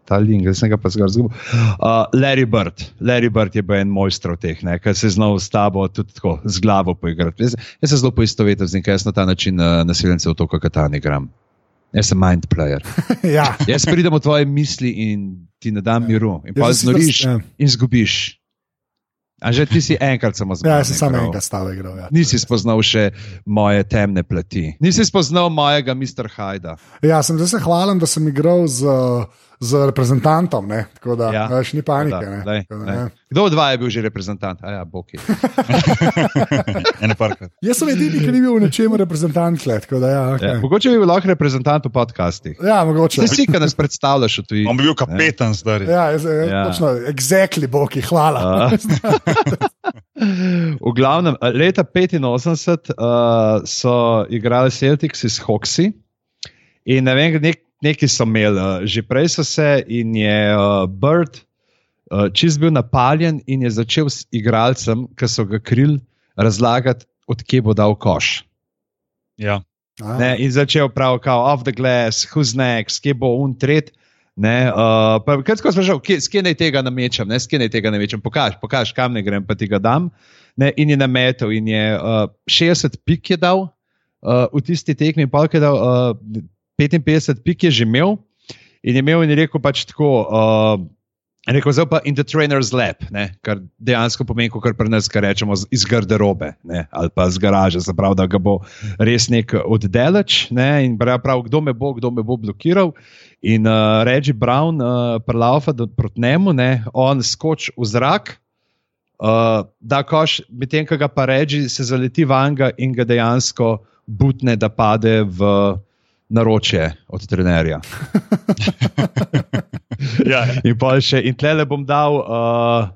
S3: ta link, zdaj sem ga pa zgor zgubil. Uh, Larry Bird. Larry Bird je bil en mojster teh, ki se je znal s tabo tudi tako z glavo poigrati. Jaz, jaz se zelo poistovetim z njim, ker jaz na ta način uh, nasiljencev toka katani gram. Jaz sem mind player.
S2: ja.
S3: Jaz pridem v tvoje misli in ti ne dam miru. In pa
S2: Jaz sem
S3: znoriš
S2: ja.
S3: in zgubiš. A že ti si enkrat samo zmagal.
S2: Ja, jaz sem samo enega stave igral. Ja.
S3: Nisi spoznal še moje temne plati. Nisi spoznal mojega Mr. Hajda.
S2: Ja, sem zdaj se hvalim, da sem igral z, z reprezentantom, ne? tako da ja. veš, ni panike.
S3: Da,
S2: ne.
S3: lej,
S2: da, ja.
S3: Kdo od dva je bil že reprezentant? A ja, Boki.
S2: Jaz sem edini, ki ni bil v nečem reprezentant, tako da ja,
S3: Ja,
S2: okay.
S3: mogoče bi bil lahko reprezentant v podcastih.
S2: ja, mogoče.
S3: Ti si, ki nas predstavljaš v tuji.
S1: On bi bil kapetan zdaj.
S2: Ja, jaz, jaz,
S3: Ja.
S2: ja. točno, exactly, Boki, hvala.
S3: V glavnem, leta 85 uh, so igrali Celtics iz Hoxi in ne vem, nek, neki so imeli, uh, že prej so se in je uh, Bird uh, čist bil napaljen in je začel s igralcem, ki so ga krili, razlagati, odkje bo dal koš.
S1: Ja.
S2: A,
S3: Ne, in začel prav, kao, off the glass, who's next, kje bo un tret. Ne, uh, pa, kaj tako sprašal, kje, s kje naj tega namečem, ne, s kje naj tega namečem, pokaž, pokaž, kam ne grem, pa ti ga dam. Ne, in je nametel, in je uh, 60 pik je dal uh, v tisti tekmi, pa je dal uh, 55 pik je že imel in je imel in je rekel pač tako. Uh, Rekel zdaj pa in the trainer's lab, ne, kar dejansko pomeni, kot pri nas kar rečemo, iz garderobe ne, ali pa z garaže, se pravi, da ga bo res nek oddaleč ne, in prav, kdo me bo, kdo me bo blokiral. In uh, Reggie Brown, uh, prelaufa proti njemu, ne, on skoči v zrak, uh, da koš, medtem ko ga pa Reggie se zaleti vanga in ga dejansko butne, da pade v naročje od trenerja.
S1: Ja, ja.
S3: In, pol še, in tle bom dal. Uh,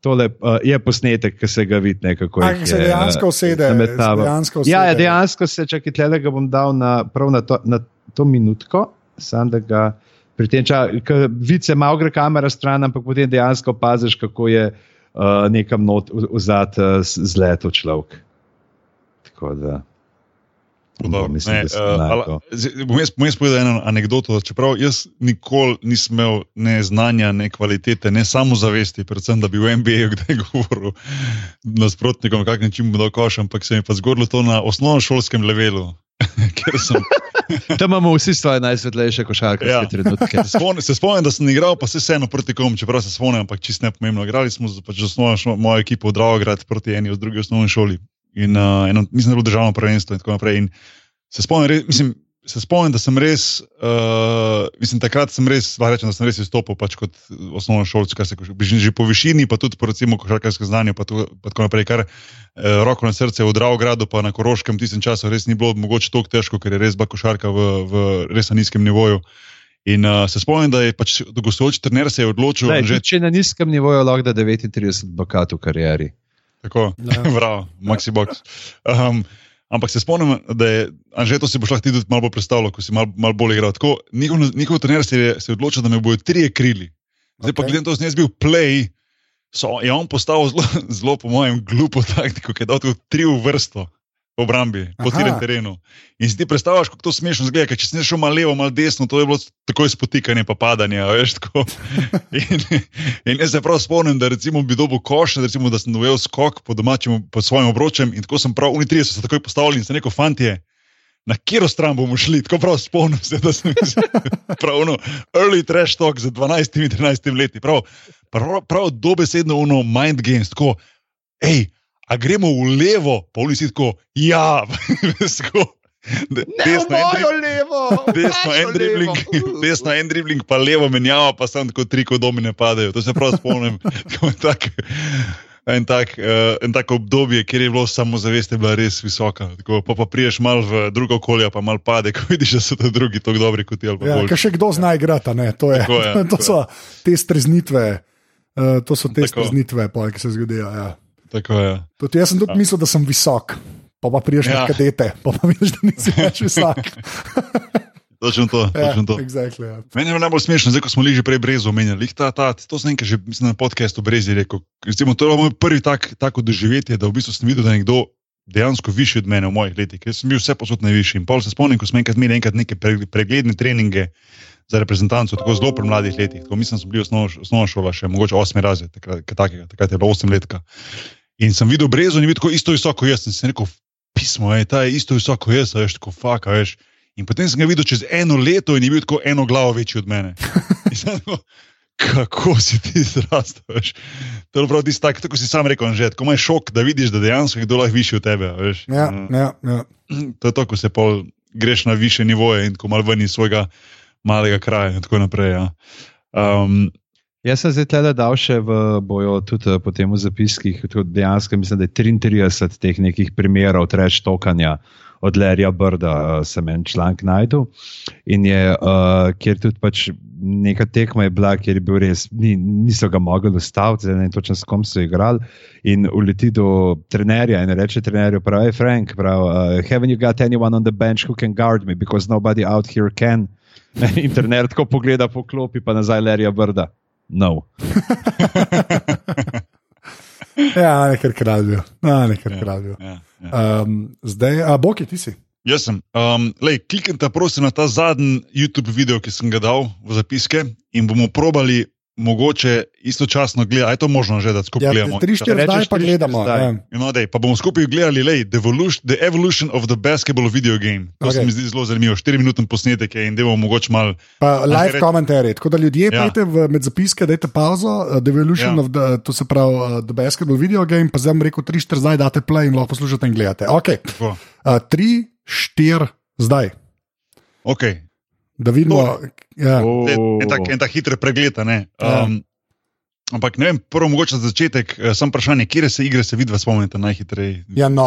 S3: Tole uh, je posnetek, ki se ga vidi, ne, kako
S2: A,
S3: jih
S2: ki se
S3: je,
S2: dejansko
S3: uh,
S2: usede, dejansko
S3: Ja, ja,
S2: usede.
S3: dejansko se, čakaj, tle ga bom dal na, prav na to, na to minutko, sam da ga pri tem času, vidi se malo gre kamera stran, ampak potem dejansko opaziš, kako je uh, nekam not v- vzad uh, zletel človek. Tako da.
S1: Bom jaz povedal eno anegdoto. Čeprav jaz nikoli nisem imel ne znanja, ne kvalitete, ne samozavesti, predvsem da bi v MBA kdaj govoril nasprotnikom, kak način bo dokoš, ampak se mi pa zgodilo to na osnovnošolskem levelu.
S3: Tam imamo vsi svoje najsvetlejše košarke. Ja.
S1: Se spomnim, da sem igral, pa se vseeno proti komu, čeprav se spomnim, ampak čist ne pomembno. Igrali smo pač z osnovno mojo ekipo v Dravograd proti eni od drugih osnovni šoli. In uh, eno, mislim, da je bilo državno prvenstvo in tako naprej. In se spomnim, mislim, se spomnim, da sem res, uh, mislim, takrat sem res, lahko rečem, da sem res izstopil pač kot osnovno šolce, kar se že, že po višini, pa tudi po recimo košarkarskem znanju, pa, tu, pa tako naprej, kar uh, roko na srce v Dravogradu, pa na Koroškem tistem času res ni bilo mogoče tako težko, ker je res bila košarka v, v res nizkem nivoju. In uh, se spomnim, da je pač gostujoči trener se je odločil.
S3: Daj, že... Če na nizkem nivoju lahko da 39 bokatov v karieri.
S1: Tako, prav, Maxi Box. Um, ampak se spomnim, da je Anže to si boš lahko tudi malo predstavljal, ko si malo mal bolj igral. Tako, njihov, njihov trener se je, se je odločil, da me bodo trije krili. Zdaj okay. pa gledam, to sem jaz bil play, so, je on postal zelo, zelo po mojem, glupo taktiko, ki je dal tri v vrsto v obrambi, po tirem terenu. In si ti predstavljaš, kako to smešno zgleda, če si šel malo levo, malo desno, to je bilo tako izpotikanje, pa padanje. Veš, in, in jaz se prav spomnim, da bi dobil koš, recimo, da sem dobil skok po domačem, po svojem obročem in tako sem prav, oni trije so se takoj postavili in se neko fantje. Na katero stran bomo šli, tako prav spomnim se, da sem pravno early trash talk za 12-13 leti, prav, prav, prav dobesedno uno mind games, tako, hej, a gremo v levo, pa v tako, ja,
S2: tako. Desno, en levo,
S1: desno, en dribling, desno, en dribling, pa levo menjava, pa sem tako tri kodomi ne padejo. To se prav spomnim. tak, en, tak, uh, en tak obdobje, kjer je bilo samozavest, je bila res visoka. Tako, pa, pa priješ malo v drugo okolje, pa malo pade, ko vidiš, da so ti drugi tako dobri kot ti.
S2: Ja, kaj še kdo zna igrati, to, je, tako, ja, to so te streznitve, uh, to so te streznitve, ki se zgodijo. Ja.
S1: Tako je.
S2: Tudi jaz sem tudi ja. mislil, da sem visok, pa pa priješ ja. na kadete, pa pa vidiš, da nisi več visok.
S1: Točno to.
S2: Ja,
S1: točno to.
S2: Exactly, ja.
S1: Meni je najbolj smešno, zdaj ko smo že prej brezo omenjali. Ta, ta, to sem nekaj že mislim, na podkastu Brezi rekel. Recimo, to je moj prvi tak, tako doživetje, da v bistvu sem videl, da je nekdo dejansko višji od mene v mojih letih. Jaz sem bil vse posod najvišji. In pol se spomnim, ko smo enkrat imeli enkrat neke pregledne treninge za reprezentanco, tako zelo pri mladih letih. Tako mislim, da smo bili osnovna šola, še mogoče osmi razred, takrat, takrat, je bilo osem let. In sem videl brezo in videl, tako isto visoko jaz. In sem rekel, pismo je, ta je isto visoko jaz, veš, tako faka, veš. In potem sem ga videl čez eno leto in je bil tako eno glavo večji od mene. Tako, kako si ti zrastel? To je prav tisto, tak, tako si sam rekel, že tako imaš šok, da vidiš, da dejansko je kdo lahko višji od tebe.
S2: Ja, ja, ja.
S1: To je to, ko se pol greš na više nivoje in ko malo ven iz svojega malega kraja in tako naprej. Ja. Um,
S3: Jaz sem zdaj tle dal še v bojo, tudi po tem v zapiskih, dejansko mislim, da je 33 teh nekih primerov treč tokanja od Lerija Brda, uh, sem en članek najdel. In je, uh, kjer tudi pač neka tekma je bila, kjer je bil res, ni, niso ga mogli ustaviti, zdaj ne vem točno s kom so igrali. In uleti do trenerja in reče trenerju, pravi Frank, pravi, uh, haven't you got anyone on the bench who can guard me, because nobody out here can. In trener tako pogleda po klopi, pa nazaj Lerija Brda no.
S2: ja, nekaj kraljev. Ja, nekaj kraljev. Ja, ja. um, zdaj, a je ti si.
S1: Jaz sem. Um, Kliknite, prosim, na ta zadnji YouTube video, ki sem ga dal v zapiske, in bomo probali mogoče istočasno gledati, je to možno že, da skupaj ja, gledamo.
S2: Tri, štiri, zdaj pa gledamo. Ja.
S1: No, dej, pa bomo skupaj gledali lej, the, evolution, the Evolution of the Basketball Video Game. To okay. se mi zdi zelo zanimivo. Štiri minutne posnetke in da bomo mogoče mal.
S2: Pa live komentarje. Tako da ljudje ja. pejte v, med zapiske, dajte pauzo, uh, the Evolution ja. of the, to se pravi, uh, the Basketball Video Game, pa zdaj vam rekel, tri, štiri, zdaj date play in lahko poslušate in gledate. Ok. Uh, tri, štiri, zdaj.
S1: Okay
S2: da vidimo. Ja.
S1: En tak, tak hiter pregled. Ja. Um, ampak ne vem, prvo mogoče za začetek, uh, sem vprašanje, kje se igre se vidi, spomnite najhitreje.
S2: Ja, no,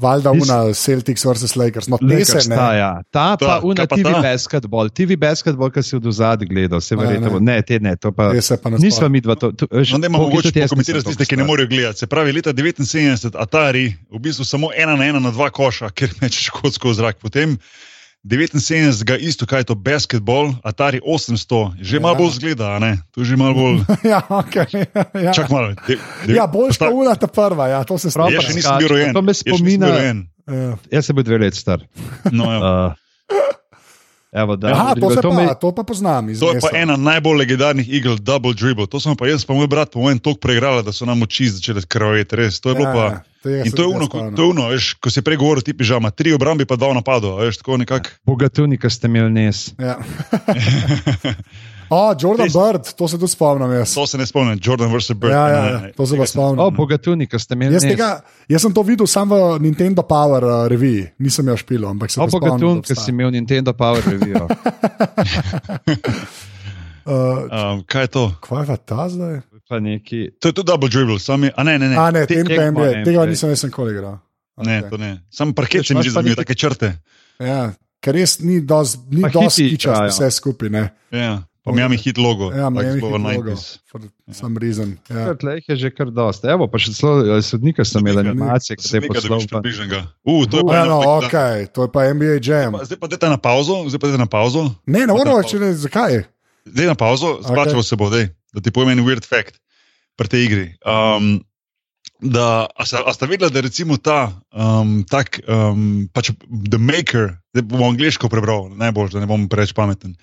S2: valjda una Celtics vs. Lakers. No,
S3: Lakers ta, ja. ta pa una TV ta? basketball, TV basketball, ki si v dozadju gledal, se verjetno. Ne, te ne, to pa nismo mi dva. To, to,
S1: no, ne, mogoče pokomentirati tiste, ki ne morejo gledati. Se pravi, leta 79 Atari, v bistvu samo ena na ena na dva koša, ker mečeš škotsko v zrak. Potem 79, isto kaj je to basketball, Atari 800, že ja. malo bolj zgleda, ne? Tu že malo bolj.
S2: ja, okay, ja.
S1: Čak malo.
S2: De, de, ja, bolj šta ura ta prva, ja, to se
S1: sprašuje. Ja, še nisem bil rojen.
S3: To me spominja.
S2: Ja.
S3: Jaz sem bil dve leti star.
S1: No, ja.
S3: Uh, evo, da,
S2: Aha, to, se
S3: to
S2: pa,
S3: me-
S2: to pa poznam. iz
S1: To je pa ena najbolj legendarnih igel, Double Dribble. To smo pa jaz, pa moj brat, po mojem, toliko preigrali, da so nam oči začele krvaveti. Res, to je bilo
S2: Ja,
S1: pa.
S2: ja,
S1: In to je uno,
S2: jaz spomnim.
S1: to je uno, veš, ko si prej govoril, ti pižama, tri obrambi pa dva v napadu, a veš, tako nekako.
S3: Bogatuni, ki ste imeli nes.
S2: Ja. O, Jordan Bird, to se tudi spomnim. Jaz.
S1: To se ne spomnim, Jordan vs. Bird.
S2: Ja, ja, ja, to se pa spomnim.
S3: O, bogatuni, ki ste imeli
S2: Jaz, tega, jaz sem to videl samo v Nintendo Power uh, reviji, nisem jo špil, ampak se
S3: O,
S2: pa spomnim,
S3: bogatun,
S2: da
S3: ki si
S2: obstaja.
S3: imel Nintendo Power Review.
S2: Uh,
S1: Um, kaj je to?
S2: Kaj je pa ta zdaj?
S3: Pa neki.
S1: To je tudi Double Dribble, sami. A ne, ne, ne.
S2: A ne,
S3: Te-
S2: NBA,
S3: ne,
S2: tega nisem jaz nikoli igral.
S1: Ne,
S2: Okej.
S1: to ne. Sam parket
S3: Veš,
S1: se mi
S3: imaš
S1: že
S3: neki-
S1: take črte.
S2: Ja, ker res ni dosti ni
S3: Pa
S2: dosti
S3: hiti
S2: kičast
S3: igrajo.
S2: vse skupaj. Ne?
S1: Ja. Pa Miami hit logo.
S2: Ja, Miami
S1: over
S2: Heat logo,
S1: 90s.
S2: for some reason. Ja.
S3: Tleh je že kar dosti. Evo, pa še celo eh, sodnika sem imel animacije, ki se je poslal. pa-.
S1: Uh, to je pa
S2: Ja,
S1: eno
S2: no,
S1: da-
S2: okay, to je pa NBA Jam.
S1: Zdaj pa dajte na pauzo, zdaj pa dajte na pauzo.
S2: Ne, ne moramo več reči, zakaj.
S1: Zdaj na pauzo, splačalo se bo, dej, da ti povem en weird fact pri tej igri. Um, da, a, sta, a sta vedela, da je ta, um, tak, um, pač The Maker, da bom angliško prebral, najbolj, da ne bom preveč pameten.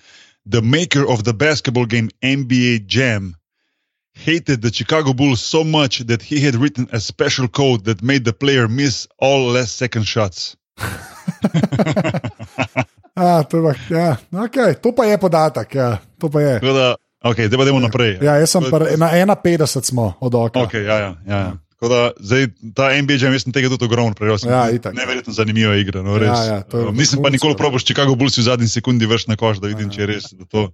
S1: The maker of the basketball game NBA Jam hated the Chicago Bulls so much that he had written a special code that made the player miss all less second shots.
S2: A, to, je ja, okay, to pa je podatek. Ja, to pa je.
S1: Tako da, okay, zdaj pa idemo naprej.
S2: Ja, jaz sem par, na 1,50 smo od oka.
S1: Okay, ja, ja, ja, ja. Tako Da, zdaj, ta NBA jaz sem tega tudi ogromno prejel.
S2: Ja.
S1: Neverjetno zanimiva igra. No, res.
S2: Ja, ja, to je
S1: Um, Nisem pa nikoli probil s Chicago Bulls v zadnji sekundi vrš na koš, da vidim, če je res. Da to,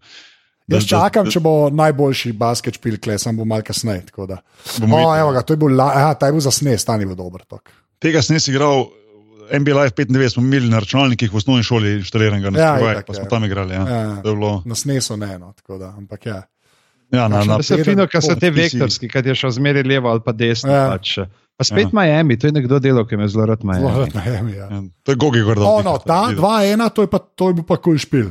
S1: da,
S2: Jaz čakam,
S1: da,
S2: če bo najboljši basket špil, kle, sem bo malo kasneje. tako da.
S1: Bomo
S2: O,
S1: videli.
S2: evo ga, to je bil, la- aha, ta je bil za snes, ta ni bil dober. tok.
S1: Tega jaz igral. NBA Live 95 smo imeli na računalnikih v osnovni šoli inštaliranega,
S2: Ja,
S1: ja,
S2: itak,
S1: pa smo
S2: ja.
S1: tam igrali. Ja.
S2: Ja.
S1: To je bilo,
S2: Na snesu ne, no, tako da, ampak ja.
S1: ja, na, na,
S3: Da so fino, ker so te vektorski, kad je šel zmeri levo ali pa desno.
S2: Ja.
S3: Pač. Pa spet
S1: Ja.
S3: Miami, to je nekdo delal, ki me zelo rad
S2: Zelo
S3: Miami.
S2: rad najem. Ja.
S1: ja, to je Gogi Gordon.
S2: O, no, ta 2-1, to, je pa- to je bil pa kul cool špil.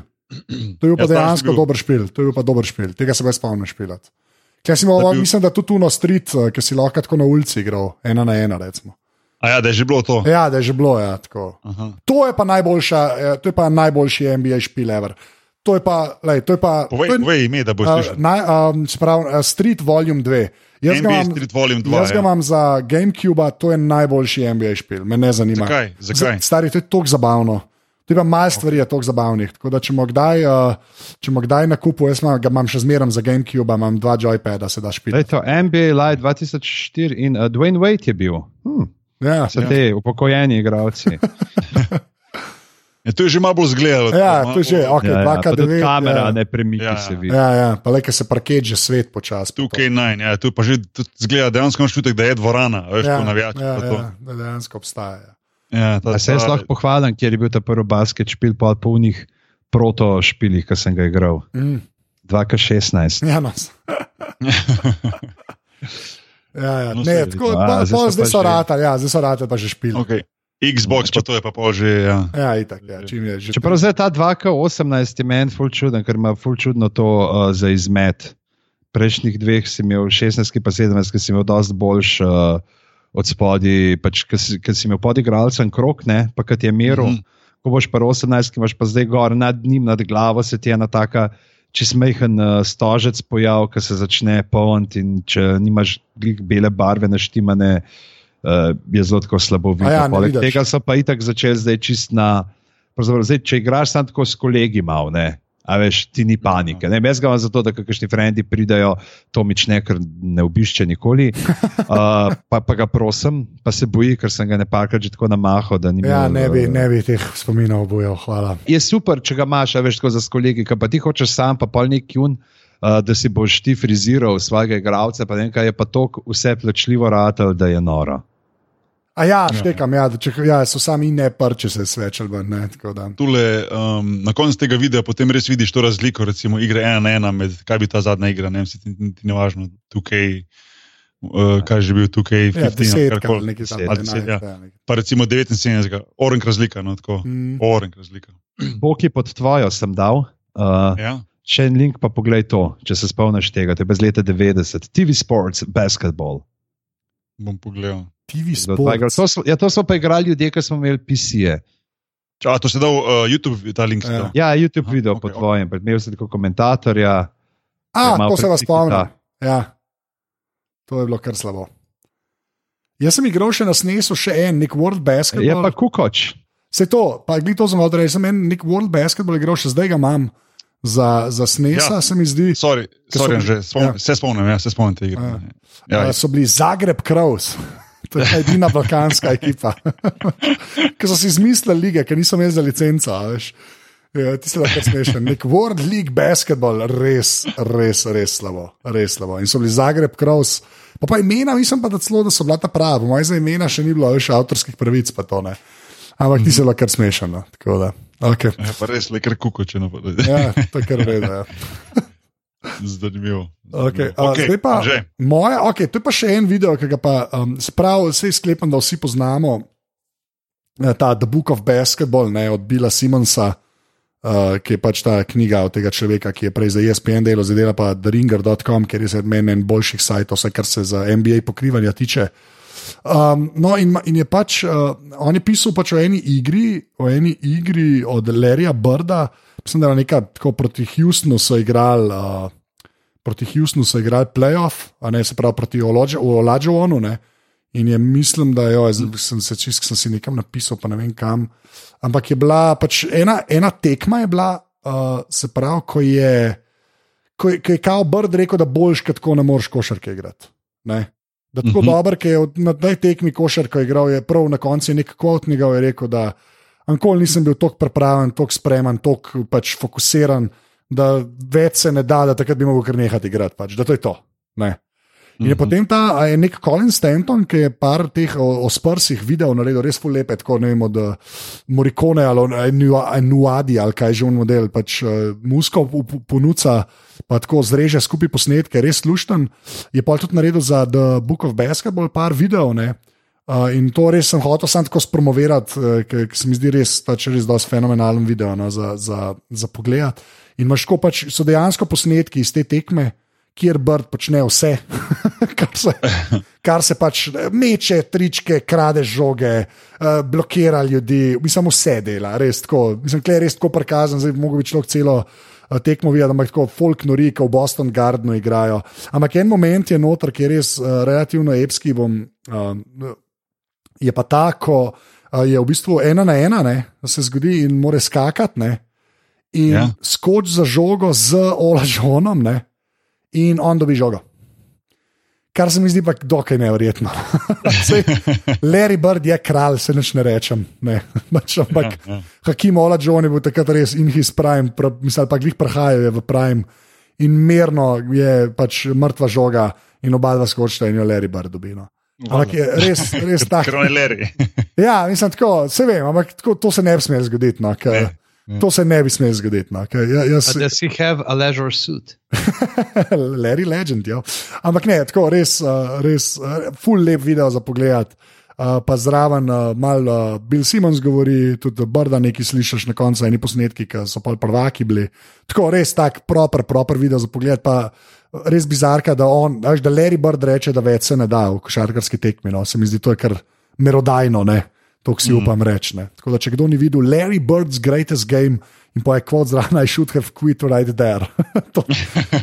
S2: To je bil pa
S1: Ja,
S2: dejansko
S1: bil-
S2: dober špil, to je bil pa dober špil, tega se brez spomnim špilat. Kaj si imel,
S1: Da bil-
S2: mislim, da tudi tu na street, eh, ki si lahko tako na ulici igral, ena na ena. Recimo.
S1: A ja, da je že bilo to.
S2: Ja, da je že bilo. Ja, to je pa najboljša, eh, to je pa najboljši NBA špil ever. To je pa, lej, to je pa.
S1: Povej,
S2: to je,
S1: povej ime, da boš
S2: Uh,
S1: slišal.
S2: naj, um, sprav, uh, Street Volume 2. Jaz ga
S1: NBA
S2: imam,
S1: Street Volume 2.
S2: jaz ga
S1: ja.
S2: imam za GameCube, to je najboljši NBA špil, me ne zanima.
S1: Zakaj? Zakaj?
S2: Z, stari, to je tako zabavno. To je pa malo stvari, je tako zabavnih. Tako da, če mu kdaj, uh, če mu kdaj na kupu, jaz imam, ga imam še zmeraj za GameCube, imam dva joypada, se da špil.
S3: To NBA Live 2004 in uh, Dwayne Wade je bil. Hm,
S2: Ja,
S3: so te upokojeni igravci.
S1: Ja, to je že malo bolj zgledalo.
S2: ja, to je že,
S1: malo-
S2: ok,
S3: Ja, ja, pa
S2: 2K9.
S3: tudi kamera
S2: ja.
S3: ne premiki
S1: Ja,
S3: se
S1: ja.
S3: vidi.
S2: Ja, ja, pa le, ker se parket že svet počasi.
S1: 2K9, ja, tu pa že zgleda, dejansko imaš čutek, da je dvorana, veš,
S2: ja,
S1: ja, navijači.
S2: ja, ja, da dejansko obstaja.
S1: Ja, ta,
S3: A se jaz lahko pohvalim, kjer je bil ta prvi basket špil, pa po unih proto špilih, ki sem ga igral.
S2: Mm.
S3: 2K16.
S2: Ja, no. ja, ja.
S1: No,
S2: Ne, tako,
S3: a,
S2: pa,
S3: zdaj
S2: pa,
S3: so
S2: zdaj so ratali, ja, zdaj so ratali pa že špil.
S1: okay. Xbox pa to je pa pol že. Ja.
S2: Ja, itak, ja, čim je že.
S3: Čeprav zdaj ta 2K18 je meni ful čuden, ker ima ful čudno to uh, za izmet. Prejšnjih dveh si imel 16, pa 17, ki si imel dosti boljš uh, od spodaj, pač, ki si, ki si imel podigralcem krok, ne, pa kad je meril. Mm. -hmm. Ko boš pa 18, ki imaš pa zdaj gor nad njim, nad glavo, se ti ena taka. Če smehen uh, stožec pojav, ki se začne polniti, in če nimaš bele barve naštimane, uh, je zelo tako slabo videti.
S2: ja,
S3: Poleg
S2: vidiš.
S3: tega so pa itak začeli zdaj čist na. Zdaj, če igraš samo tako s kolegi, malo, ne. A veš, ti ni panike. Ne, jaz ga imam zato, da kakšni frendi pridajo, to mič ne, ker ne obišče nikoli. Uh, pa, pa ga prosim, pa se boji, ker sem ga ne parkrat že tako namahal.
S2: Ja,
S3: imel,
S2: ne bi,
S3: eh,
S2: ne bi teh spominov obujal, hvala.
S3: je super, če ga imaš, a veš, tako za kolegi, ki pa ti hočeš sam, pa pol nek jun, uh, da si boš ti friziral svojega igralca, pa nekaj je pa to vse plačljivo ratelj, da je noro.
S2: A ja, štekam, ja, če, ja, so sami ne prče se svečali, ven, ne, tako da.
S1: Tule, um, na koncu tega videa potem res vidiš to razliko, recimo igre ena na ena, med, kaj bi ta zadnja igra, ne vem, ti, ti ne važno, tukaj, uh, kaj je že bil tukaj,
S2: Ja,
S1: 15,
S2: deset,
S1: karkoli.
S2: ali nekaj tam.
S3: deset,
S1: ali deset,
S2: enajst,
S1: ja.
S2: ja, nekaj.
S1: pa recimo 79, orenk razlika, no tako,
S2: Mm.
S1: orenk razlika.
S3: Boki pod tvojo sem dal. Uh,
S1: Ja.
S3: Še en link, pa poglej to, če se spomniš tega, to je bez leta 90, TV Sports, basketball.
S1: Bom pogledal.
S2: TV
S3: Do dva igra-
S2: sport.
S3: To, smo- ja, to smo pa igrali ljudje, ki smo imeli PC-je.
S1: A to si dal uh, YouTube, ta link.
S2: Ja.
S3: Ja, YouTube
S1: Aha,
S3: video
S1: okej,
S3: po tvojem, okay. imel si tako komentatorja.
S2: A,
S3: malo
S2: to se vas spomnim. Ja. To je bilo kar slabo. Jaz sem igral še na SNES-u, še en, nek World
S3: Je
S2: Basketball.
S3: pa kukoč.
S2: Se to, pa glej to sem reči, sem en nek World Basketball igral, še zdaj ga imam za, za SNES-a,
S1: Ja.
S2: se mi zdi.
S1: Sorry,
S2: so
S1: sorry,
S2: bili-
S1: že spom,
S2: ja.
S1: ja. se spomnim, ja, se spomnim te igre.
S2: Ja.
S1: Ja,
S2: Ja, so bili Zagreb Kraus. To je edina balkanska ekipa, ki so si izmislili lige, ki niso imeli za licenco. Ja, ti si lahko smešen. Nek World League basketball, res, res, res slabo. Res slabo. In so bili Zagreb Kraus. Pa, pa imena, mislim pa, da celo, da so bila ta prava. Moje za imena še ni bilo več avtorskih pravic, pa to ne. Ampak ti si lahko smešen. No. Tako da. Okay.
S1: Ja, pa res le kar kukoče, pa-
S2: Ja, to kar redo. Ja.
S1: zanimivo.
S2: Okay, uh, zdaj pa,
S1: že.
S2: moje, okay, to je pa še en video, ki ga pa um, sprav, vse sklepam, da vsi poznamo. eh, Ta The Book of Basketball ne, od Billa Simonsa, uh, ki je pač ta knjiga od tega človeka, ki je prej za ESPN delo, zdaj dela pa TheRinger.com, ker je za meni en boljših sajtov, vse kar se za NBA pokrivanja tiče. Um, no, in, in je pač, uh, on je pisal pač o eni igri, o eni igri od Larryja Brda, mislim, da je neka tako proti Houstonu so igrali. Uh, Proti Houstonu so igrali playoff, a ne se pravi proti Olađovonu. In je mislim, da jo, sem se čist, sem si nekam napisal, pa ne vem kam. Ampak je bila pač ena, ena tekma, je bila, uh, se pravi, ko je, ko je, ko je Kao Brd rekel, da boljš, kot tako ne moreš košarke igrati. Ne? Da tako uh
S1: Mhm.
S2: -huh. dober, ki je na tej tekmi košarko igral, je prav na koncu nek kvot njegov je rekel, da nikoli nisem bil tako pripravljen, tako spreman, tako pač fokusiran, da več se ne da, da takrat bi mogel kar nehati igrati. Pač, da to je to. Ne. In je
S1: Mhm.
S2: potem ta je nek Colin Stanton, ki je par teh o, o sprsih video naredil, res fulepe, tako ne vem, od uh, Morikone ali Nuadi ali kaj že on model, pač uh, musko ponuca, pa tako zreže skupaj posnetke, res slušten. Je pa tudi naredil za The Book of Basketball par videov. Ne? Uh, in to res sem hotel sam tako spromovirati, uh, ker se mi zdi res, pač res dosti fenomenalen video no, za, za, za pogled. In imaš tako pač, so dejansko posnetki iz te tekme, kjer Brd počne vse, kar, se, kar se pač meče, tričke, krade žoge, uh, blokira ljudi, mislim, vse dela, res tako. Mislim, da je res tako prikazan, zdaj bi mogel človek celo. uh, Tekmo videti, ampak tako folk nori, ki v Boston Gardenu igrajo. Ampak en moment je noter, ki je res uh, relativno epski. Bom, uh, je pa tako, je v bistvu ena na ena, ne, se zgodi in more skakati. Ne, in
S1: Ja.
S2: skoč za žogo z olažonom, ne, in on dobi žogo. Kar se mi zdi pa dokaj nevrjetno. Sej, Larry Bird je kralj, se nič ne rečem. Ne. Pač, ampak
S1: Ja, ja.
S2: Hakim Olažon je bil takrat res in his prime, pra, mislim, pa glih prahajajo v prime. In merno je pač mrtva žoga, in oba dva skočita, in jo Larry Bird dobi. No. Ampak je res, res tako.
S1: Kroneleri.
S2: Ja, mislim, tako, se vem, ampak tako, to se ne bi smelo zgoditi. No, ker,
S1: Ne, ne.
S2: to se ne bi smelo zgoditi. No, ker, ja, jaz,
S3: Does he have a leisure suit?
S2: Larry Legend. Ja. Ampak ne, tako res, uh, res uh, full lep video za pogled. Uh, pa zraven uh, malo uh, Bill Simons govori, tudi Brda nekaj slišiš na koncu, eni posnetki, ki so pa prvaki bili. Tako res tak proper, proper video za pogled. Pa res bizarka, da, on, veš, da Larry Bird reče, da več se ne da v košarkarski tekmi. No. Se mi zdi, to je kar merodajno, ne. To si mm. upam reči. ne. Tako da, če kdo ni videl Larry Bird's Greatest Game in pa je kvot zraven, I should have quit right there. to,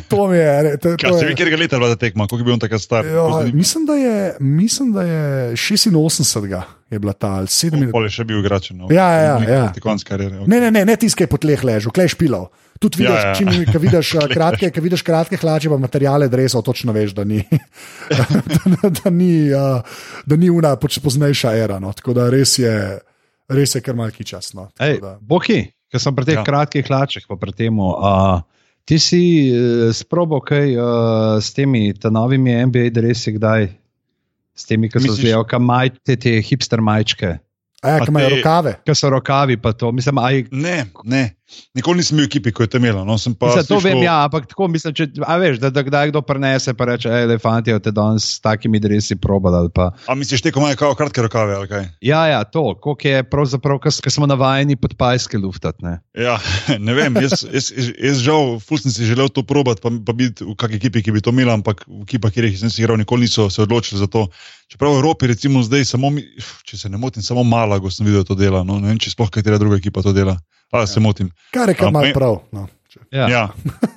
S2: to mi je. To,
S1: Kaj
S2: to
S1: se
S2: je
S1: kjer ga leta je bila ta tekma, koliko je bil on takrat star?
S2: Ja,
S1: Koliko je-
S2: mislim, da je, mislim, da je 86. je bila ta ali 7.
S1: Pol je še bil igrač. No.
S2: Ja, ja, ja.
S1: Ti konc karijere.
S2: Ne, ne, ne, ne tiskaj po tleh ležal, klej špilov. Tudi vidiš,
S1: Ja, ja.
S2: čim ko vidiš, uh, kratke, ko vidiš kratke hlače, pa materijale dresov, točno veš, da ni, da, da ni, uh, da ni una poznejša era. No. Tako da res je, res je kar malki čas. No.
S3: Ej, Boki, ki sem pri teh
S1: Ja.
S3: kratkih hlačah, pa pri tem. Uh, ti si uh, sprobo kaj uh, s temi novimi NBA dresi, kdaj? S temi, ki so zdaj, kaj maj, te, te hipster majčke.
S2: Ja, ki imajo rokave.
S3: Ki so rokavi, pa to. Mislim, aj...
S1: Ne, ne. Nikoli nisem bil v ekipi, ko je to imelo. No,
S3: mislim, to vem, ja, ampak tako mislim, če, veš, da, da kdaj kdo prenese in reče: hej, fanti, te danes s takimi dresi probali. Pa...
S1: A misliš, te, ko imajo kao kratke rokave?
S3: Ja, ja, to, koliko je pravzaprav, ker smo navajeni pod pajske luftati. Ne?
S1: Ja, ne vem, jaz, jaz, jaz, jaz žal, fulcin si želel to probati, pa, pa biti v kakšni ekipi, ki bi to imela, ampak v ekipah, kjer jih nisem igral, nikoli niso se odločili za to. Čeprav v Evropi, recimo zdaj, samo, če se ne motim, samo Malago sem videl to delo. No? Ne vem, če sploh katera druga ekipa to dela. Ali ja. se motim?
S2: Kar je kar malo prav. No.
S1: Ja. Ja.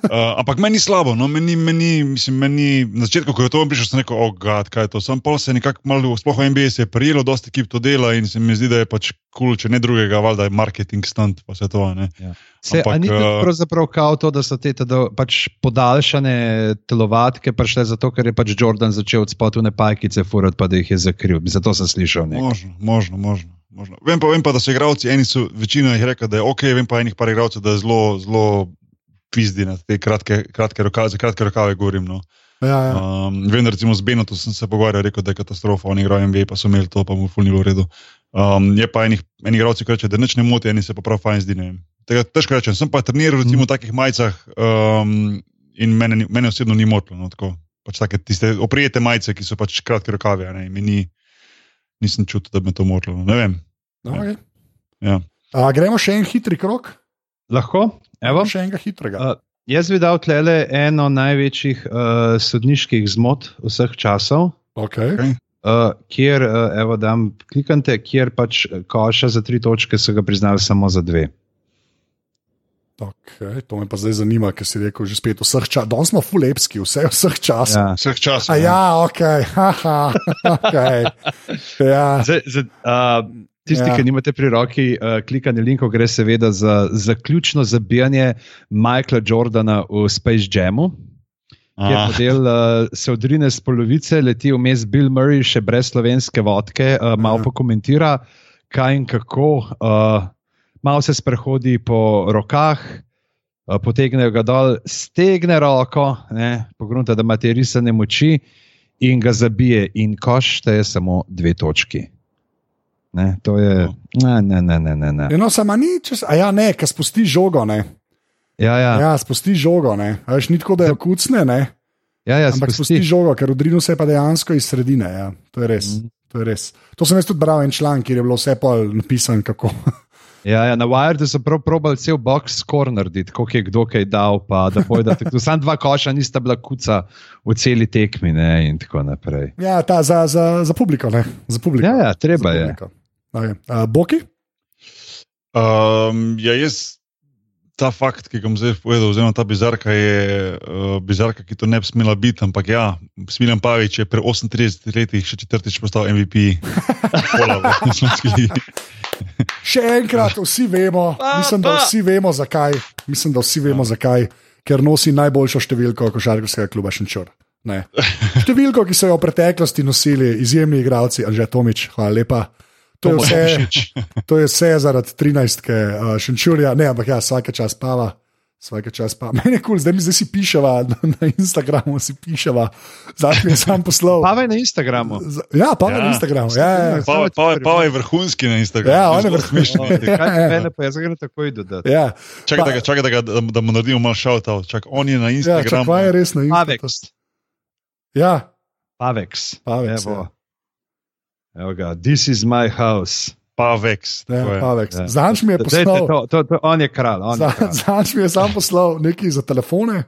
S1: Uh, ampak meni je slabo. No, meni, meni, mislim, meni, na začetku, ko je to prišlo, sem rekel, oh, God, kaj je to. Sam pol se je nekako malo, sploh v NBA se je prijelo, dosta ekip to dela in se mi zdi, da je pač kul, cool, če ne drugega, valjda je marketing stunt, pa vse to. Ja.
S3: Se, ampak, ni to uh, pravzaprav kao to, da so te teda, pač podaljšane telovatke prišle zato, ker je pač Jordan začel od spotune pajkice furati, pa da jih je zakril. Zato sem slišal nekaj.
S1: Možno, možno, možno. Vem pa, vem pa, da so igralci, eni so večina jih rekla, da je ok, vem pa enih par igralcev, da je zelo, zelo pizdi na te kratke, kratke rokave, kratke rokave govorim. No.
S2: Ja, ja.
S1: Um, vem, recimo z Benotom sem se pogovarjal, rekel, da je katastrofa, oni igrajo MV, pa so imeli to, pa mu fulnilo v redu. Um, je pa enih, eni igralci, ki reče, da nič ne moti, eni se pa prav fajn zdi. Tega težko rečem, sem pa treniral recimo, mm. v takih majicah um, in mene, mene osebno ni motilo. No, pač take, tiste oprijete majice, ki so pač kratke rokave, ne, ni, nisem čutil, da bi me to motilo. Ne vem.
S2: No, okay.
S1: ja.
S2: A, gremo še en hitri krok.
S3: Lahko, evo.
S2: še enega hitrega.
S3: Uh, jaz bi dal tle eno največjih uh, sodniških zmot vseh časov.
S2: Okay.
S1: Okay.
S3: Uh, kjer, uh, evo, da klikate, kjer pač koša za tri točke so ga priznali samo za dve.
S2: Okay, to me pa zdaj zanima, ker si rekel, že spet vseh časov. Danes smo fulepski, vse vseh časov.
S1: Ja. Vseh časov.
S2: Ja, ok, haha, ok. Ja.
S3: Zdaj, zdaj, uh, tisti, ja. ki nimate pri roki, uh, klikanje linkov, gre seveda za zaključno zabijanje Michaela Jordana v Space Jamu. Ah. model uh, se odrine z polovice, leti vmes Bill Murray, še brez slovenske vodke, uh, malo ja. pokomentira, kaj in kako. Uh, malo se sprehodi po rokah, eh, potegne ga dol, stegne roko, pogrunta, da ima te risane moči in ga zabije, in koš te je samo dve točki. Ne, to je. Ne, ne, ne. ne, ne.
S2: Eno samo ni, če se. A ja, ne, ki spusti žogo. Ne.
S3: Ja, ja.
S2: ja, spusti žogo. Veš, ni tako, da je kucne. Ne.
S3: Ja, ja,
S2: Ampak spusti. spusti žogo, ker odrinu se pa dejansko iz sredine. Ja. To je res. Mm. To, je res. to sem jaz tudi bral en članek, kjer je bilo vse pol napisano, kako.
S3: Ja, ja, na Wiredu so prav probali cel box score narediti, koliko je kdo kaj dal. Sam dva koša nista bila kuca v celi tekmi ne, in tako naprej.
S2: Ja, ta, za, za, za publiko. Za publiko.
S3: Ja, ja, treba je.
S2: Okay. Uh, Boki?
S1: Um, ja, jaz. Ta fakt, ki ga bom zdaj povedal, oziroma ta bizarka, je uh, bizarka, ki to ne bi smela biti, ampak ja, Smiljan Pavič je pri 38 letih še četrtič postal MVP. Pola,
S2: Še enkrat, vsi vemo, mislim, da vsi vemo, zakaj. Mislim, da vsi vemo, zakaj. Ker nosi najboljšo številko košarkarskega kluba Šenčur. Številko, ki so jo v preteklosti nosili izjemni igralci, Anže Tomič, hvala lepa. To je, vse, to je vse zaradi 13. Uh, Šenčurja, ne, ampak ja, vsake čas pava. Vsake čas pa. Meni je kul, cool, zdaj mi zdaj si piševa na, na Instagramu, si piševa. Zdaj mi je sam poslal.
S3: Pa na Instagramu.
S2: Z, ja, pa ja. na Instagramu. Ja, ja, ja.
S1: Pa, pa, pa je vrhunski na Instagramu.
S2: Ja, on je vrhunski.
S3: Mene pa je zagre tako ide.
S2: Ja.
S1: Čakaj, da, čakaj da, ga, da, da mu naredimo malo šalta. Čak, on je na Instagramu. Ja, čak,
S2: pa je res na Instagramu.
S3: Pavex.
S2: Ja.
S3: Pavex.
S2: Pavex. Evo.
S3: Ja. Evo ga, this is my house.
S1: Pavex.
S2: Ja, Zanč mi je poslal.
S3: To, to, to, on je kralj.
S2: Zanč mi je sam poslal nekaj za telefone,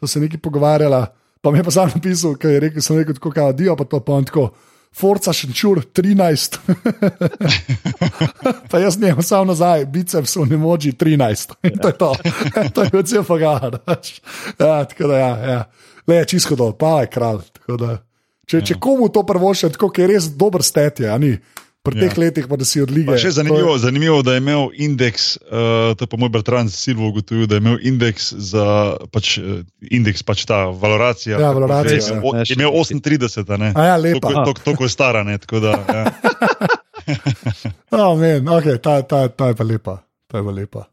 S2: so se neki pogovarjali. Pa mi je pa sam napisal, ker je rekel, sem rekel, tako kao dio, pa to pa on tako. Forca šenčur 13. pa jaz njem samo nazaj, biceps v nemoči 13. In to je to. to je vse pogar. Ja, tako da ja, ja. Le, čisto dol, pa je kralj. Če, če ja. komu to prvo še, tako je res dober stet, je, ni pri teh ja. letih, pa da si odličen.
S1: Še zanimivo, je... zanimivo, da je imel indeks, uh, to je pa moj bratran Silvo ugotovil, da je imel indeks za pač, uh, indeks, pač ta valoracija.
S2: Ja, valoracija.
S1: Ja. Je imel 38, ne?
S2: A ja, lepa.
S1: To je stara, ne? Tako da. Ja.
S2: oh, men, okay, ta, ta, ta je pa lepa. Ta je pa lepa.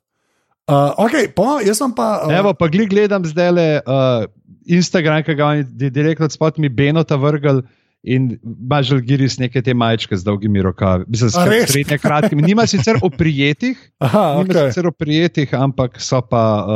S2: Uh, okay, pa, jaz sem pa.
S3: Uh... Evo, pa gledam zdaj le uh, Instagram, ki ga je direktno spod mi Benota vrgel in imaš giris neke te majčke z dolgimi rokavi, mislim,
S2: A res?
S3: srednje kratkimi. Nima sicer oprijetih,
S2: Aha,
S3: nima
S2: okay.
S3: sicer oprijetih, ampak so pa uh,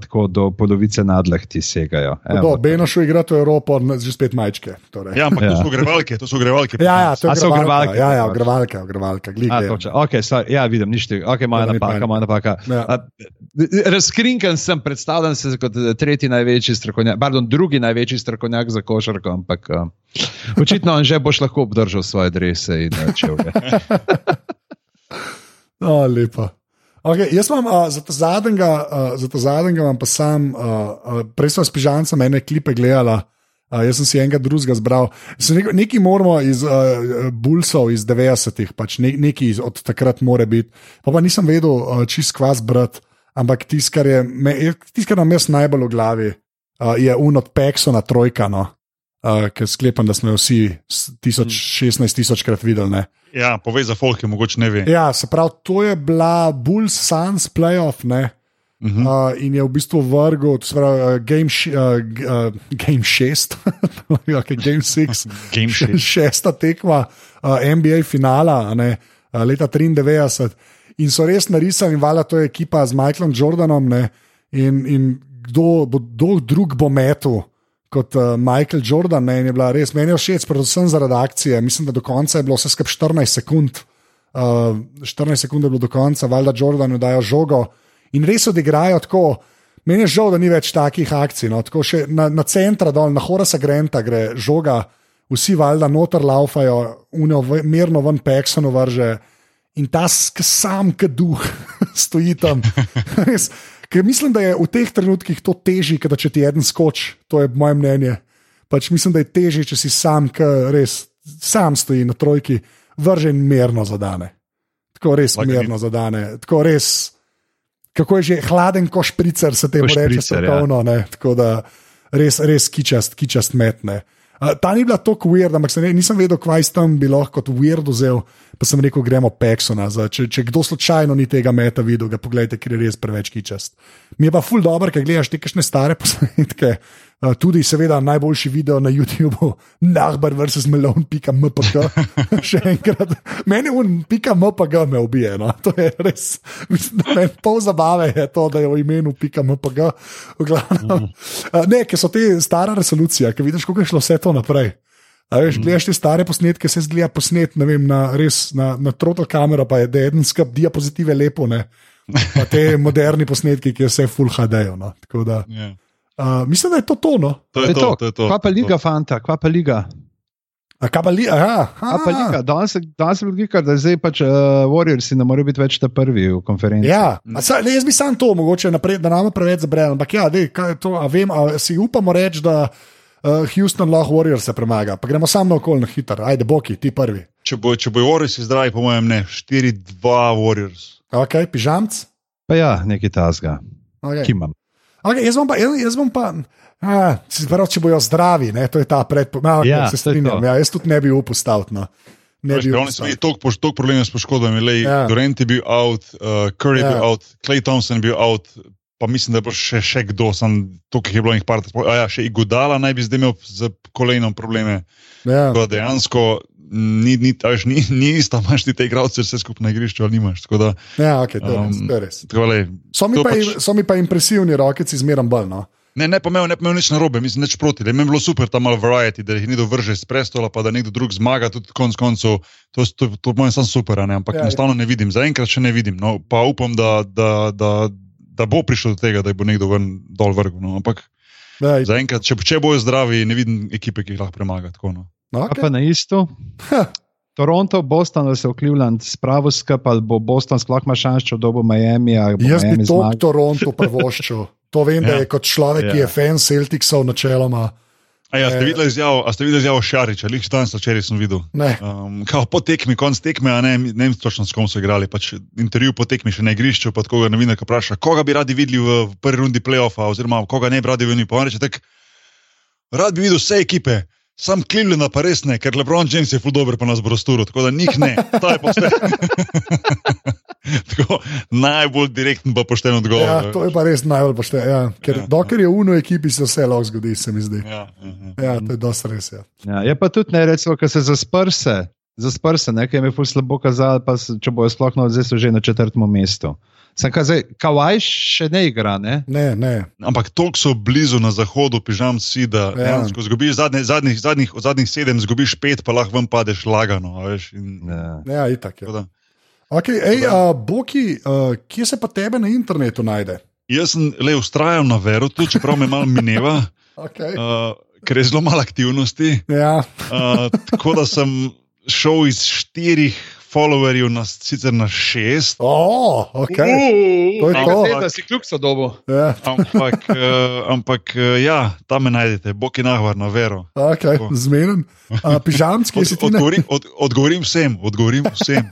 S3: tako do polovice nadlehti segajo.
S2: Do, Benošu igra v Evropo, že spet majčke. Torej.
S1: Ja, ampak
S3: Ja.
S1: to so ogrevalke, to so ogrevalke.
S2: Ja, ja, to
S3: so ogrevalke,
S2: Ja, ja,
S3: pač.
S2: ogrevalka, ogrevalka. glih
S3: A,
S2: gledam.
S3: točno. okay, sorry, ja, vidim, nič tega. Okay, moja
S2: Ja,
S3: napaka, moja napaka.
S2: Ja.
S3: A, Razkrinkan sem, predstavljam se kot eh, tretji največji strokovnjak, pardon, drugi največji strokovnjak za košarko, ampak uh, očitno on že boš lahko obdržal svoje drese in čevlje.
S2: O, lepa. Okay, jaz imam uh, za ta zadnjega, uh, za ta zadnjega imam pa sam, uh, uh, prej sem s pižancem ene klipe gledala. Uh, jaz sem si enega drugega zbral. Rekel, nekaj moramo iz uh, Bulsov iz 90-ih, pač ne, nekaj od takrat more biti. Pa, pa nisem vedel, uh, čist kvas brat, ampak tisto, kar, je tisto, kar nam jaz najbolj v glavi, uh, je un od Peksona trojka. No? Uh, ker sklepam, da smo jo vsi s- tisoč, 16 tisočkrat videli. Ne?
S1: Ja, povej za folk, ki mogoče ne ve.
S2: Ja, se pravi, to je bila Bulls Suns playoff, ne?
S1: Uh -huh.
S2: Uh, in je v bistvu vrgel, to se pravi, uh, game, š, uh, g- game 6, okay, game 6,
S1: Game shit.
S2: šesta tekma uh, NBA finala, ne, uh, leta 93. In so res narisali, in valjda to je ekipa z Michaelom Jordanom, ne, in, in kdo, bo, kdo drug bo metel. Kot uh, Michael Jordan, in je bila res meni je všeč, predvsem zaradi akcije. Mislim, da do konca je bilo vse skupaj 14 sekund, uh, 14 sekund je bilo do konca, valjda Jordanu dajo žogo in res odigrajo tako. Meni je žal, da ni več takih akcij. No. Tako še na, na centra dol, na Horasa Granta gre žoga, vsi valjda noter laufajo, unijo mirno ven Peksono vrže in ta sam, ki duh, stoji tam. Res, ker mislim, da je v teh trenutkih to težje, kot če ti en skoč, to je moje mnenje. Pač mislim, da je težje, če si sam, ki res sam stoji na trojki, vržen mirno zadane. Tako res
S1: Like
S2: mirno zadane. Tako res, kako je že hladen košpricer, se temu reče
S3: špricer, ja.
S2: ne, Tako da res, res kičast, kičast metne. Uh, ta ni bila tako weird, ampak ne- nisem vedel, kaj s tem bi lahko kot weird vzel. Pa sem rekel, gremo Peksona. Za, če, če kdo slučajno ni tega meta videl, ga pogledajte, ker je res preveč kičast. Mi je pa ful dobro, ker gledaš te kakšne stare posnetke. Uh, tudi, seveda, najboljši video na YouTubu, Nahbar vs. Melon.mpg. Še enkrat, meni un pika mpg me ubije. No? To je res, mislim, da me pol zabave je to, da je v imenu pika mpg. V glavnem. Uh, ne, ker so te stara resolucija, ki vidiš, kako je šlo vse to naprej. A veš, gledaš te stare posnetke, se zgleda posnet, ne vem, na, res, na, na trotl kamero, pa je da je en skup diapozitive lepo, ne. Pa te moderni posnetki, ki vse full HD-jo. No. Tako da,
S1: Ja.
S2: Uh, mislim, da je to tono.
S1: To je to, to je to.
S3: Kva pa liga, fanta, kva pa liga?
S2: A kaj pa li, aha,
S3: Kva pa liga? Danes danes je bil gikar, da zdaj pač uh, Warriorsi ne morejo biti več ta prvi v konferenci.
S2: Ja, a sa, ne, jaz bi sam to, mogoče naprej, da nam preveč zabrem. Ampak ja, dej, kaj je to, a vem, a si upamo reči, da uh, Houston lahko Warriors se premaga. Pa gremo samo na hiter, ajde, boki, ti prvi.
S1: Če bo, če bo Warriors zdravi, po mojem, ne, 4-2 Warriors.
S2: Ok, pižamc.
S3: Pa ja, nekaj tasga,
S2: Okay.
S3: ki
S2: Okay, jaz bom pa, jaz, jaz bom pa a, si prav, če bojo zdravi, ne, to je ta predpostavka. Ja, se
S3: je
S2: strinjam. Ja, jaz tudi ne bi upal staviti. No. Ne
S1: Veš,
S2: bi
S1: Oni so imeli toliko toliko problemov s poškodbami. Lej,
S2: Ja.
S1: Durant je bil out, uh, Curry je
S2: Ja.
S1: bil out, Clay Thompson je bil out. Pa mislim, da bo še, še kdo, sem tukaj je bilo njih par. A ja, še Igodala naj bi zdaj imel z kolenom probleme.
S2: Ja.
S1: Dejansko ni, ni, a veš, ni, ni isto, imaš ti te igralce vse skupaj na igrišču ali nimaš. Da,
S2: Ja, okay, to, je res,
S1: Um,
S2: to je res.
S1: tako, lej,
S2: So mi,
S1: to
S2: pa,
S1: pač-
S2: so mi pa impresivni rokeci zmeraj bolj. No.
S1: Ne, ne imel, ne imel nič narobe, mislim, nič proti. Je meni bilo super tam malo variety, da jih nekdo vrže z prestola, pa da nekdo drug zmaga, tudi konc koncev. To, to, to po mojem sam super, ne? ampak
S2: Ja,
S1: ja, enostavno ne vidim, zaenkrat še ne vidim. No, pa upam, da, da, da, da bo prišlo do tega, da bo nekdo ven dol vrgel. No, ampak
S2: Daj,
S1: zaenkrat, če, če bojo zdravi, ne vidim ekipe, ki jih lahko premaga. Tako, no.
S2: No,
S3: Okay. Pa na isto. Toronto, Boston, da se v Cleveland spravo skupaj, ali bo Boston sploh ima šanse, če bo Miami. bo
S2: Jaz bi
S3: Miami
S2: to
S3: zmagal.
S2: Toronto prvoščil. To vem, da
S1: Ja.
S2: je kot človek, ki
S3: Ja.
S2: je fan Celticsov načeloma.
S1: A ja, ste
S2: Eh.
S1: videli izjavo, a ste videli izjavo Šariča, lih danes včeraj sem videl.
S2: Ne.
S1: Um, kao po tekmi, konc tekme, a ne, ne vem točno s kom so igrali. Pač intervju po tekmi še na igrišču, pa koga novinarka vpraša, koga bi radi videli v, v prvi rundi playoffa, oziroma koga ne bi radi videli. Pa reče, tak, rad bi videl vse ekipe, Sam Cleveland pa res ne, ker LeBron James je ful dobro pa nas brosturo, tako da njih ne. To je pa vse. tako, najbolj direktno pa pošteno odgovor.
S2: Ja, to je pa res najbolj pošteno. Ja. Ker ja. dokler je v unu ekipi, se vse lahko zgodi, se mi zdi. Ja, ja, ja. ja to je dosti res. Ja.
S3: Ja, je pa tudi ne, recimo, ker se zasprse, zasprse, nekaj mi je ful slabo kazalo, pa se, če bojo sploh no, zdaj so že na četrtem mestu. Sem kazal, kawaii še ne igra. Ne?
S2: Ne, ne.
S1: Ampak toliko so blizu na zahodu, pižam si, da ja. zgubiš zadnjih, zadnjih, zadnjih, zadnjih sedem, zgubiš pet, pa lahko vam padeš lagano. Veš, in...
S2: ja. ja, itak. Ja. Okay, ej, uh, Boki, uh, kje se pa tebe na internetu najde?
S1: Jaz sem le ustrajal na veru, tudi čeprav me malo mineva,
S2: okay. uh,
S1: ker je zelo malo aktivnosti.
S2: Ja.
S1: uh, tako da sem šel iz štirih followerjev na, sicer na šest.
S2: Oh, okay. uh, to je to.
S3: Da si kljub sodobu.
S2: Ja.
S1: Ampak, uh, ampak uh, ja, tam me najdete, boki nahvar na vero.
S2: Okay, Zmeden. Uh, pižamski.
S1: Od, odgovorim, od, odgovorim vsem, odgovorim vsem.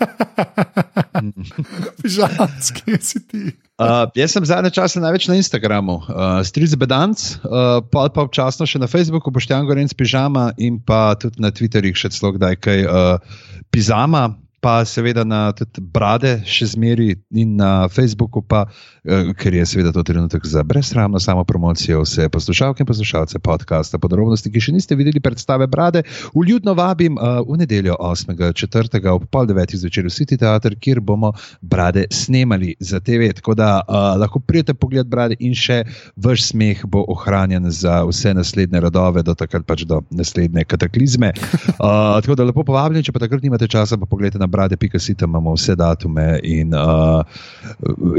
S2: pižamski si ti.
S3: Uh, jaz sem zadnje čase največ na Instagramu, uh, stric bedanc, uh, pa pa občasno še na Facebooku, poštejam gorenc pižama in pa tudi na Twitterju še celo kdaj kaj uh, pizama pa seveda na brade, še zmeri in na Facebooku, pa, eh, ker je seveda to trenutek za brezsramno samo promocijo vse poslušalke in poslušalce podcasta. Podrobnosti, ki še niste videli predstave brade, uljudno vabim uh, v nedeljo 8.4. ob pol devetih zvečer v City Theater, kjer bomo brade snemali za TV. Tako da uh, lahko prijete pogled brade in še vaš smeh bo ohranjen za vse naslednje rodove, do takrat pač do naslednje kataklizme. Uh, tako da lepo povabljeni, če pa takrat nimate časa, pa pogledajte na brade.si tam imamo vse datume. In, uh,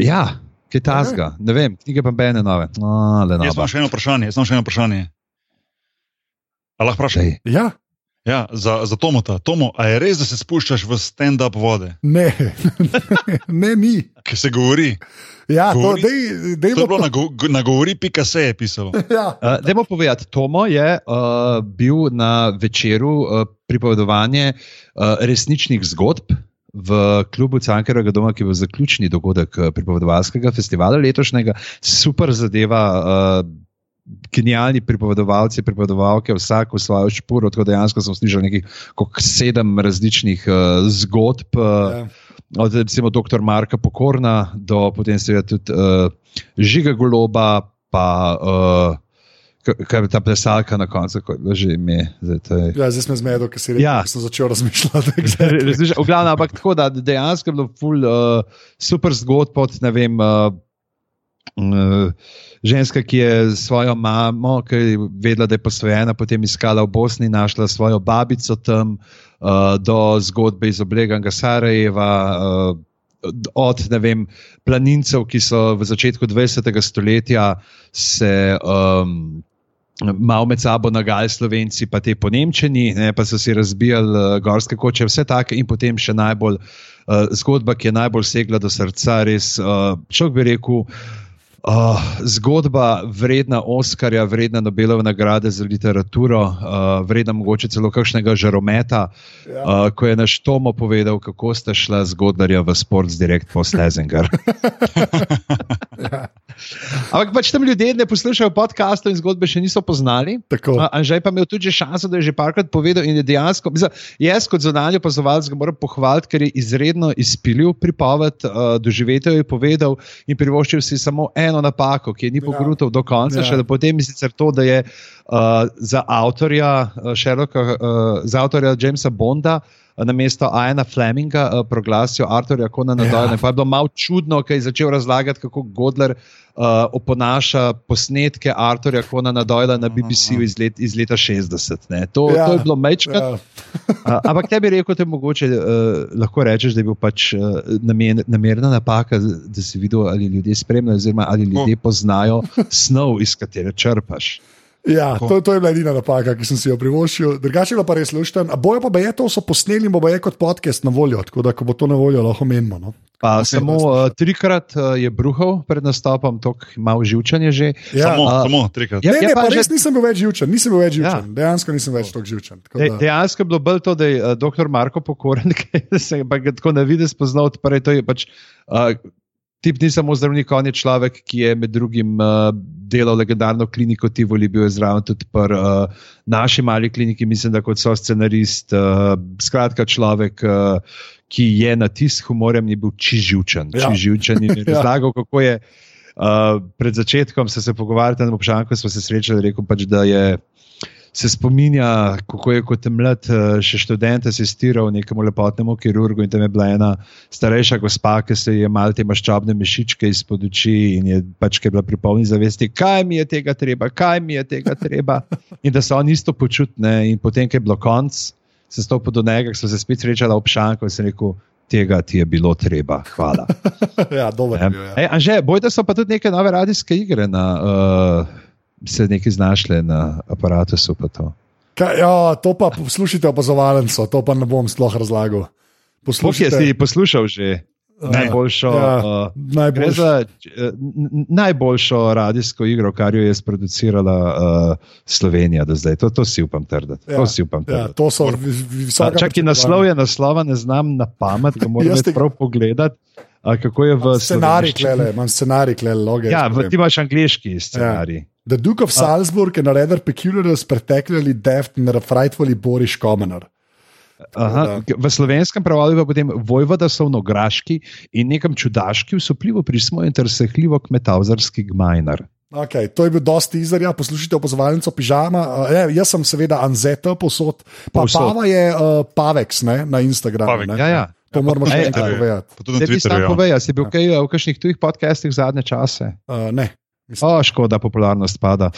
S3: ja, kaj tasga, ne vem, knjige pa bene nove.
S1: Jaz imam še eno vprašanje. Jaz imam še eno vprašanje. Ali lahko vprašaj?
S2: Ja.
S1: Ja, za, za Tomota. Tomo, a je res, da se spuščaš v stand-up vode?
S2: Ne, ne, ni.
S1: Kaj se govori?
S2: Ja, govori, to, dej, dej
S1: to je bilo to... na govori, pika se je pisalo.
S2: ja.
S3: uh, Dajmo povedati, Tomo je uh, bil na večeru uh, pripovedovanja uh, resničnih zgodb. V klubu Cankarjevega doma, ki bil zaključni dogodek pripovedovalskega festivala letošnjega, super zadeva, uh, genialni pripovedovalci, pripovedovalke, vsak v svojo špuro. Tako dejansko sem slišal nekaj sedem različnih uh, zgodb. Uh, ja. Od recimo dr. Marka Pokorna do potem seveda tudi uh, Žiga Goloba, pa uh, kaj je ta plesalka na koncu, kot je že ime.
S2: Zdaj, ja, zdaj smo zmedeni, ker ja. sem začel razmišljati.
S3: v glavnem, ampak tako da dejansko je bilo ful, uh, super zgodb od ne vem. Uh, uh, ženska, ki je svojo mamo, ki je vedela, da je posvojena, potem iskala v Bosni, našla svojo babico tam, uh, do zgodbe iz obleganga Sarajeva. Uh, Od vem, planincev, ki so v začetku 20. stoletja se um, malo med sabo nagali, slovenci, pa te ponemčeni, ne, pa so si razbijali uh, gorske koče, vse tako, in potem še najbolj uh, zgodba, ki je najbolj segla do srca, res, uh, človek bi rekel. Uh, zgodba vredna Oskarja, vredna Nobelove nagrade za literaturo, uh, vredna mogoče celo kakšnega žarometa, ja. uh, ko je naš Tomo povedal, kako sta šla zgodbarja v Sports Direct po Slezinger. ja. Ampak pač tam ljudje ne poslušajo podcastov in zgodbe še niso poznali. Anžej pa imel tudi šanso, da je že parkrat povedal in je dejansko, mislim, jaz kot zunanji opazovalec ga moram pohvaliti, ker je izredno izpilil pripoved, uh, doživetel je povedal in privoščil si samo eno eno napako, ki je ni pogrutil ja. do konca, ja. še da potem je sicer to, da je uh, za avtorja uh, Sherlocka, uh, za avtorja Jamesa Bonda. Na mesto Aina Fleminga uh, proglasil Arturja Konana ja. Dojna. Pa je bilo malo čudno, ker je začel razlagati, kako Godler uh, oponaša posnetke Arturja Konana Dojna na BBC-u iz, let, iz leta 60. To, ja. to je bilo mečkrat. Ja. uh, ampak tebi rekel, da je mogoče uh, lahko rečeš, da je bil pač uh, namen, namerna napaka, da si videl, ali ljudje spremljajo, oziroma ali ljudje poznajo snov, iz katere črpaš.
S2: Ja, to, to je bila edina napaka, ki sem si jo privoščil. Drugače pa res lušten. Bojo pa je to, so posneli bo je kot podcast na voljo, tako da ko bo to na voljo, lahko menimo. No?
S3: Pa, okay, samo uh, trikrat uh, je bruhal pred nastopom, tako malo živčanje že.
S1: Ja. Samo, uh, samo trikrat.
S2: Ja, ne, ne, pa res že... nisem bil več živčen, nisem bil več ja. živčen. Ja. Dejansko nisem več tako živčen. Tako
S3: De, dejansko je bilo bolj to, da je uh, dr. Marko Pokoren, ki se je tako na vidi spoznal, torej to je pač. Uh, tip ni samo zdravnik, on je človek, ki je med drugim uh, delal legendarno kliniko Tivoli, bil je zraven tudi pri uh, naši mali kliniki, mislim, da kot so scenarist. Uh, skratka, človek. Uh, Ki je na tisk humorjem, ni bil čiživčen. Ja. Čiživčen in je ja. razlagal, kako je uh, pred začetkom se, se pogovarjati na občanku, smo se srečali, rekel pač, da je se spominja, kako je kot mlad eh, še študent asistiral nekemu lepotnemu kirurgu in tam je bila ena starejša gospa, ki se je mal te maščobne mišičke izpod oči in je pač je bila pri polni zavesti, kaj mi je tega treba, kaj mi je tega treba. In da so oni isto počutni in potem, ko je bilo konc, se stopil do njega, so se spet srečali ob šanku in se rekel. Tega ti je bilo treba, hvala.
S2: ja, dobro.
S3: Ja. Že, boj, da so pa tudi neke nove radijske igre na uh, se nekaj znašle na aparatu.
S2: Kaj, ja, to pa poslušajte opazovalnico, to pa ne bom sploh razlagal.
S3: Poslušajte, si poslušal že. Ja, najboljšo, ja, uh, najboljš. za, uh, najboljšo radijsko igro, kar jo je sproducirala uh, Slovenija do zdaj. To, to si upam trditi. Ja, to si upam ja, trditi.
S2: Ja,
S3: Čakaj, naslov je naslova, ne znam na pamet, ga moram te... prav pogledati. Kako je v
S2: scenariju? Imam scenarij, klele, logično.
S3: Ja, v, ti imaš angliški scenarij. Ja.
S2: The Duke of Salzburg and a rather peculiar, particularly deft and frightfully Boris Komener.
S3: Aha, v slovenskem prevodu je potem vojvoda sovnograški in nekam čudaški, usupljivo prismojen ter sehljivo kmetavzarski gmajner.
S2: Okay, to je bil dosti izarja, poslušajte opozovalnico pižama. Uh, je, jaz sem seveda Anzeta posod, pa Pava je uh, Pavex ne, na Instagramu.
S3: Pavek, ja, ja.
S2: To moramo še enkrat povedati.
S3: Tudi na Twitterju. Ja. Si bil ja. kaj v kakšnih tujih podcastih zadnje čase?
S2: Uh, ne.
S3: O, škoda, popularnost pada.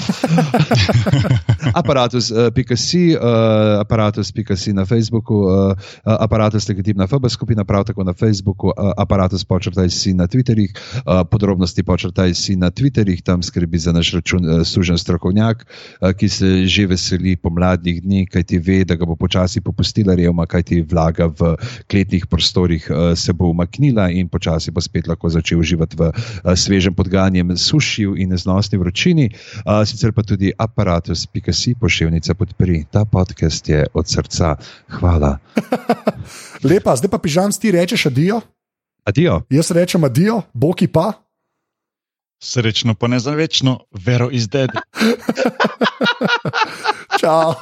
S3: aparatus, uh, si, uh, aparatus, pika si na Facebooku, uh, aparatus, legitimna FB skupina, prav tako na Facebooku, uh, aparatus, počrtaj si na Twitterih, uh, podrobnosti počrtaj si na Twitterih, tam skrbi za naš račun uh, služen strokovnjak, uh, ki se že veseli pomladnih dni, kaj ti ve, da ga bo počasi popustila revma, kaj ti vlaga v kletnih prostorih, uh, se bo umaknila in počasi bo spet lahko začel uživati v uh, svežem podganjem sušil in neznosni vročini, uh, sicer pa tudi aparatus, pika si pošiljnica podpri. Ta podcast je od srca. Hvala.
S2: Lepa, zdaj pa pižam, ti rečeš adijo.
S3: Adijo.
S2: Jaz rečem adijo, boki pa.
S1: Srečno, pa ne za večno, vero izdedi.
S2: Čau.